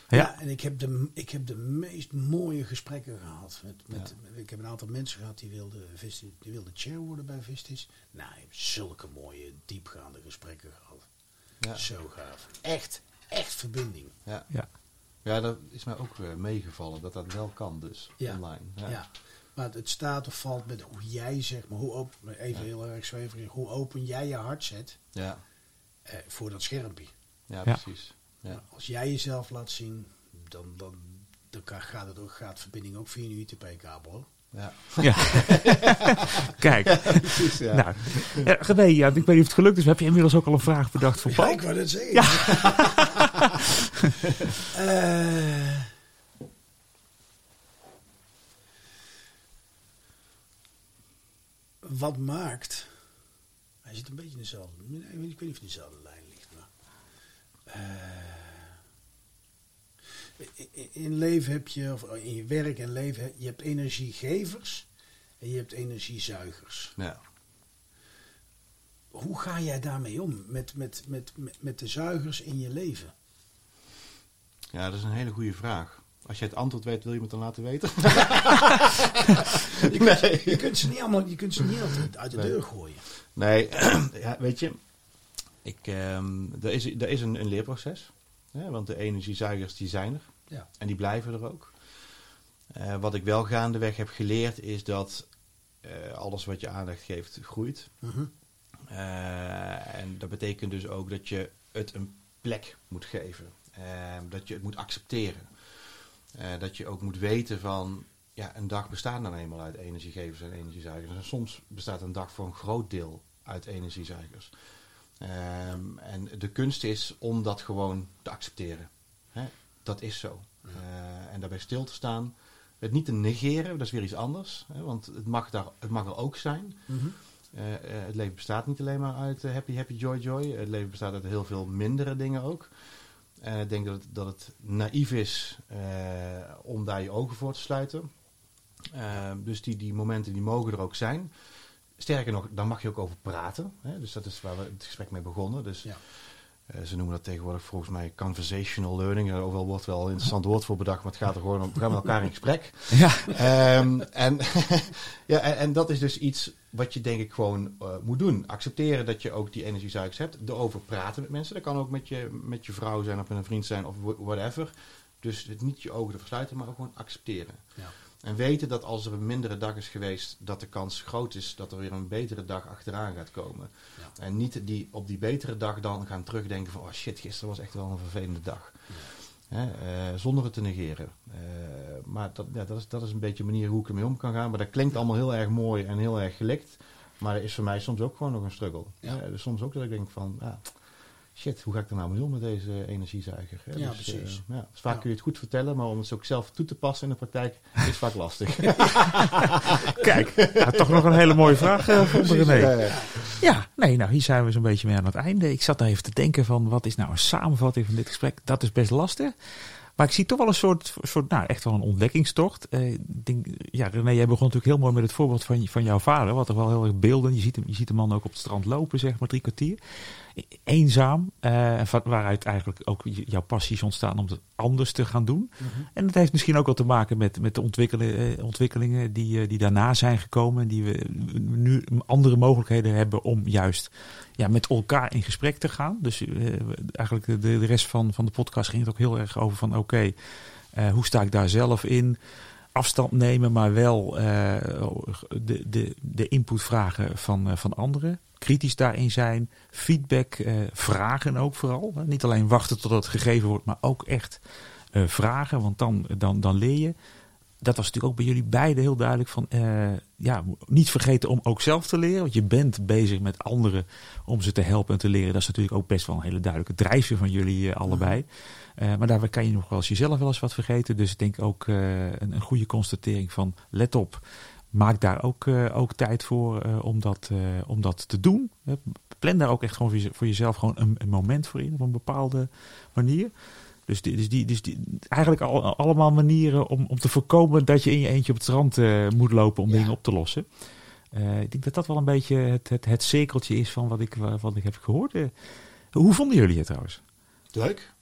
Ja. Ja, en ik heb, de, ik heb de meest mooie gesprekken gehad. Met, met, Ik heb een aantal mensen gehad die wilden, Visti- die wilden chair worden bij Vistis. Nou, ik heb zulke mooie, diepgaande gesprekken gehad. Ja, Zo gaaf. Echt, echt verbinding. ja. Ja. ja dat is mij ook weer meegevallen, dat dat wel kan dus, Ja. online. Ja. Maar het staat of valt met hoe jij, zeg maar, hoe open, even Ja. heel erg zweverig, hoe open jij je hart zet Ja, eh, voor dat schermpje. ja, Ja. precies. Ja. Als jij jezelf laat zien, dan, dan, dan kan- gaat, het ook, gaat verbinding ook via een UTP-kabel. Ja. Ja. Kijk. Precies, ja. Nou, ja, ja, ik weet niet of het gelukt is. maar Heb je inmiddels ook al een vraag bedacht voor Ja, Paul? ik wou dat zeggen. Eh, wat maakt... Hij zit een beetje in dezelfde... nee, Ik weet niet of hij in dezelfde lijn ligt, maar... eh, in- leven heb je, of in je werk en leven, je hebt energiegevers en je hebt energiezuigers. Ja. Hoe ga jij daarmee om met, met, met, met, de zuigers in je leven? ja, dat is een hele goede vraag. Als je het antwoord weet, wil je me dan laten weten? Je kunt, je kunt ze niet allemaal, je kunt ze niet altijd uit de Nee. deur gooien. Nee, ja, weet je, ik, ehm, er is, er is een, een leerproces. Hè, want de energiezuigers die zijn er. Ja. En die blijven er ook. Eh, wat ik wel gaandeweg heb geleerd is dat eh, alles wat je aandacht geeft groeit. Mhm. Eh, en dat betekent dus ook dat je het een plek moet geven. Dat je het moet accepteren. Dat je ook moet weten van, ja, een dag bestaat nou eenmaal uit energiegevers en energiezuigers. En soms bestaat een dag voor een groot deel uit energiezuigers. Ehm, en de kunst is om dat gewoon te accepteren. Hè? Dat is zo. Eh, en daarbij stil te staan. Het niet te negeren, dat is weer iets anders. Hè? Want het mag, daar, het mag er ook zijn. Mhm. Eh, eh, het leven bestaat niet alleen maar uit happy, happy, joy, joy. Het leven bestaat uit heel veel mindere dingen ook. En ik denk dat het, dat het naïef is om daar je ogen voor te sluiten. Eh, dus die, die momenten die mogen er ook zijn. Sterker nog, daar mag je ook over praten. Hè? Dus dat is waar we het gesprek mee begonnen. Dus Ja. eh, ze noemen dat tegenwoordig volgens mij conversational learning. Er overal wordt wel een interessant woord voor bedacht, maar het gaat er gewoon om. We gaan met elkaar in gesprek. Ja. Ehm, en, ja, en, en dat is dus iets wat je denk ik gewoon eh, moet doen. Accepteren dat je ook die energiezuigers hebt. Erover praten met mensen. Dat kan ook met je, met je vrouw zijn of met een vriend zijn of wh- whatever. Dus het niet je ogen te versluiten, maar ook gewoon accepteren. Ja. En weten dat als er een mindere dag is geweest, dat de kans groot is dat er weer een betere dag achteraan gaat komen. Ja. En niet die, op die betere dag dan gaan terugdenken van, oh shit, gisteren was echt wel een vervelende dag. Hè, eh, zonder het te negeren. Eh, maar dat, ja, dat, is, dat is een beetje manier hoe ik ermee om kan gaan. Maar dat klinkt allemaal heel erg mooi en heel erg gelikt. Maar dat is voor mij soms ook gewoon nog een struggle. Ja. Dus soms ook dat ik denk van, ja, shit, hoe ga ik er nou mee om met deze energiezuiger? Hè? Ja, Dus, precies. eh, ja, dus vaak Ja. kun je het goed vertellen, maar om het ook zelf toe te passen in de praktijk is vaak lastig. Kijk, ja, toch nog een hele mooie vraag eh vonden René. Ja, ja. Ja, nee, nou hier zijn we zo'n beetje mee aan het einde. Ik zat daar even te denken van wat is nou een samenvatting van dit gesprek. Dat is best lastig. Maar ik zie toch wel een soort, soort nou echt wel een ontdekkingstocht. Eh, denk, ja, René, jij begon natuurlijk heel mooi met het voorbeeld van, van jouw vader. Wat er wel heel erg beelden. Je ziet, hem, je ziet de man ook op het strand lopen, zeg maar, drie kwartier. Eenzaam. en van waaruit eigenlijk ook jouw passies ontstaan om het anders te gaan doen. En dat heeft misschien ook wel te maken met, met de ontwikkelen, eh, ontwikkelingen die, eh, die daarna zijn gekomen. En die we nu andere mogelijkheden hebben om juist ja, met elkaar in gesprek te gaan. Dus eigenlijk de, de rest van, van de podcast ging het ook heel erg over van oké, hoe sta ik daar zelf in? afstand nemen, maar wel de, de, de input vragen van, van anderen. Kritisch daarin zijn, feedback eh, vragen ook vooral. Niet alleen wachten tot het gegeven wordt, maar ook echt eh, vragen, want dan, dan, dan leer je. Dat was natuurlijk ook bij jullie beiden heel duidelijk van, eh, ja, niet vergeten om ook zelf te leren. Want je bent bezig met anderen om ze te helpen en te leren. Dat is natuurlijk ook best wel een hele duidelijke drijfveer van jullie allebei. Maar daarbij kan je nog wel eens jezelf wel eens wat vergeten. Dus ik denk ook een, een goede constatering van let op. Maak daar ook, eh, ook tijd voor eh, om, dat, eh, om dat te doen. Plan daar ook echt gewoon voor, je- voor jezelf gewoon een, een moment voor in. Op een bepaalde manier. Dus, die, dus, die, dus die, eigenlijk al, allemaal manieren om, om te voorkomen dat je in je eentje op het strand moet lopen om Ja. dingen op te lossen. Ik denk dat dat wel een beetje het, het, het cirkeltje is van wat ik, wat ik heb gehoord. Eh, hoe vonden jullie het trouwens? Leuk.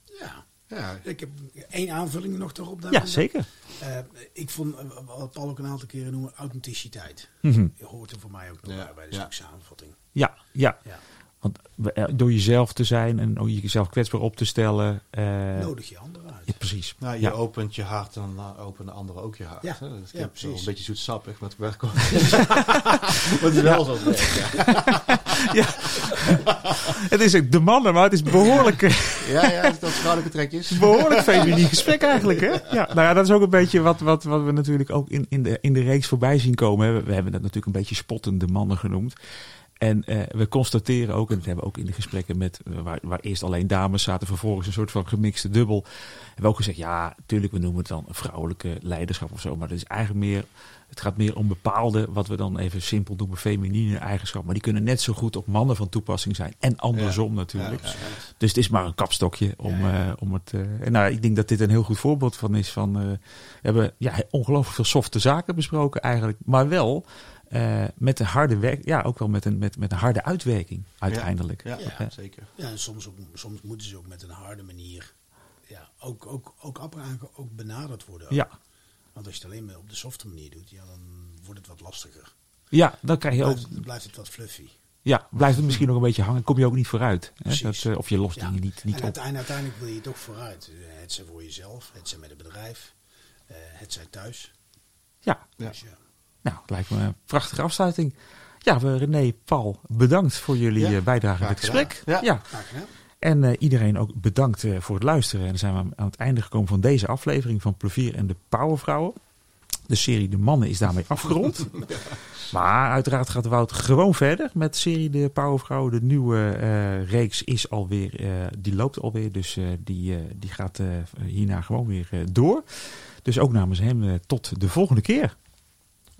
Ja. Ja, Ik heb één aanvulling nog erop. Ja, daarbij. zeker. Eh, ik vond, eh, wat Paul ook een aantal keren noemde, authenticiteit. Je hoort er voor mij ook nog Ja, bij, de ja. samenvatting. Ja, ja. Ja. Want eh, door jezelf te zijn en ook jezelf kwetsbaar op te stellen. eh, Nodig je anderen. Ja, precies. nou, je ja. opent je hart en dan openen anderen ook je hart. Ja. Dat Ja, precies. een beetje zoetsappig, maar het werkt het is wel zo. ja. Het is ook de mannen, maar het is behoorlijk, eh, Ja, ja, dat vrouwelijke trekjes. behoorlijk feminien gesprek eigenlijk. Hè? Ja, nou ja, dat is ook een beetje wat, wat, wat we natuurlijk ook in, in, de, in de reeks voorbij zien komen. we hebben dat natuurlijk een beetje spottende mannen genoemd. En eh, we constateren ook, en dat hebben we ook in de gesprekken met, eh, waar, waar eerst alleen dames zaten, vervolgens een soort van gemixte dubbel. Hebben we ook gezegd, ja, natuurlijk, we noemen het dan vrouwelijke leiderschap of zo. Maar dat is eigenlijk meer, het gaat meer om bepaalde, wat we dan even simpel noemen, feminine eigenschappen. Maar die kunnen net zo goed op mannen van toepassing zijn. En andersom natuurlijk. Ja, ja. Dus het is maar een kapstokje om, eh, om het. en nou, ik denk dat dit een heel goed voorbeeld van is. Van, we hebben ja, ongelooflijk veel softe zaken besproken eigenlijk. Maar wel eh, met een harde werk. Ja, ook wel met een, met, met een harde uitwerking uiteindelijk. Ja, Ja. ja, zeker. Ja, en soms, ook, soms moeten ze ook met een harde manier ja, ook, ook, ook, ook, ook benaderd worden. Ja. Want als je het alleen maar op de softe manier doet, ja, dan wordt het wat lastiger. Ja, dan krijg je ook. Blijft, blijft het wat fluffy. Ja, blijft het misschien nog een beetje hangen. Kom je ook niet vooruit. Hè? Dat, eh, of je lost Ja. dingen niet, niet en op. uiteindelijk, uiteindelijk wil je toch vooruit. Eh, Het zij voor jezelf, het zij met het bedrijf, eh, het zij thuis. Ja, Ja. Dus ja. Nou, lijkt me een prachtige afsluiting. Ja, we, René, Paul, bedankt voor jullie Ja, eh, bijdrage in het gesprek. ja. Gedaan. En eh, iedereen ook bedankt eh, voor het luisteren. En dan zijn we aan het einde gekomen van deze aflevering van Plevier en de Powervrouwen. De serie De Mannen is daarmee afgerond. Maar uiteraard gaat Wout gewoon verder met de serie De Powervrouwen. De nieuwe reeks is alweer, die loopt alweer. Dus die, die gaat hierna gewoon weer door. Dus ook namens hem tot de volgende keer.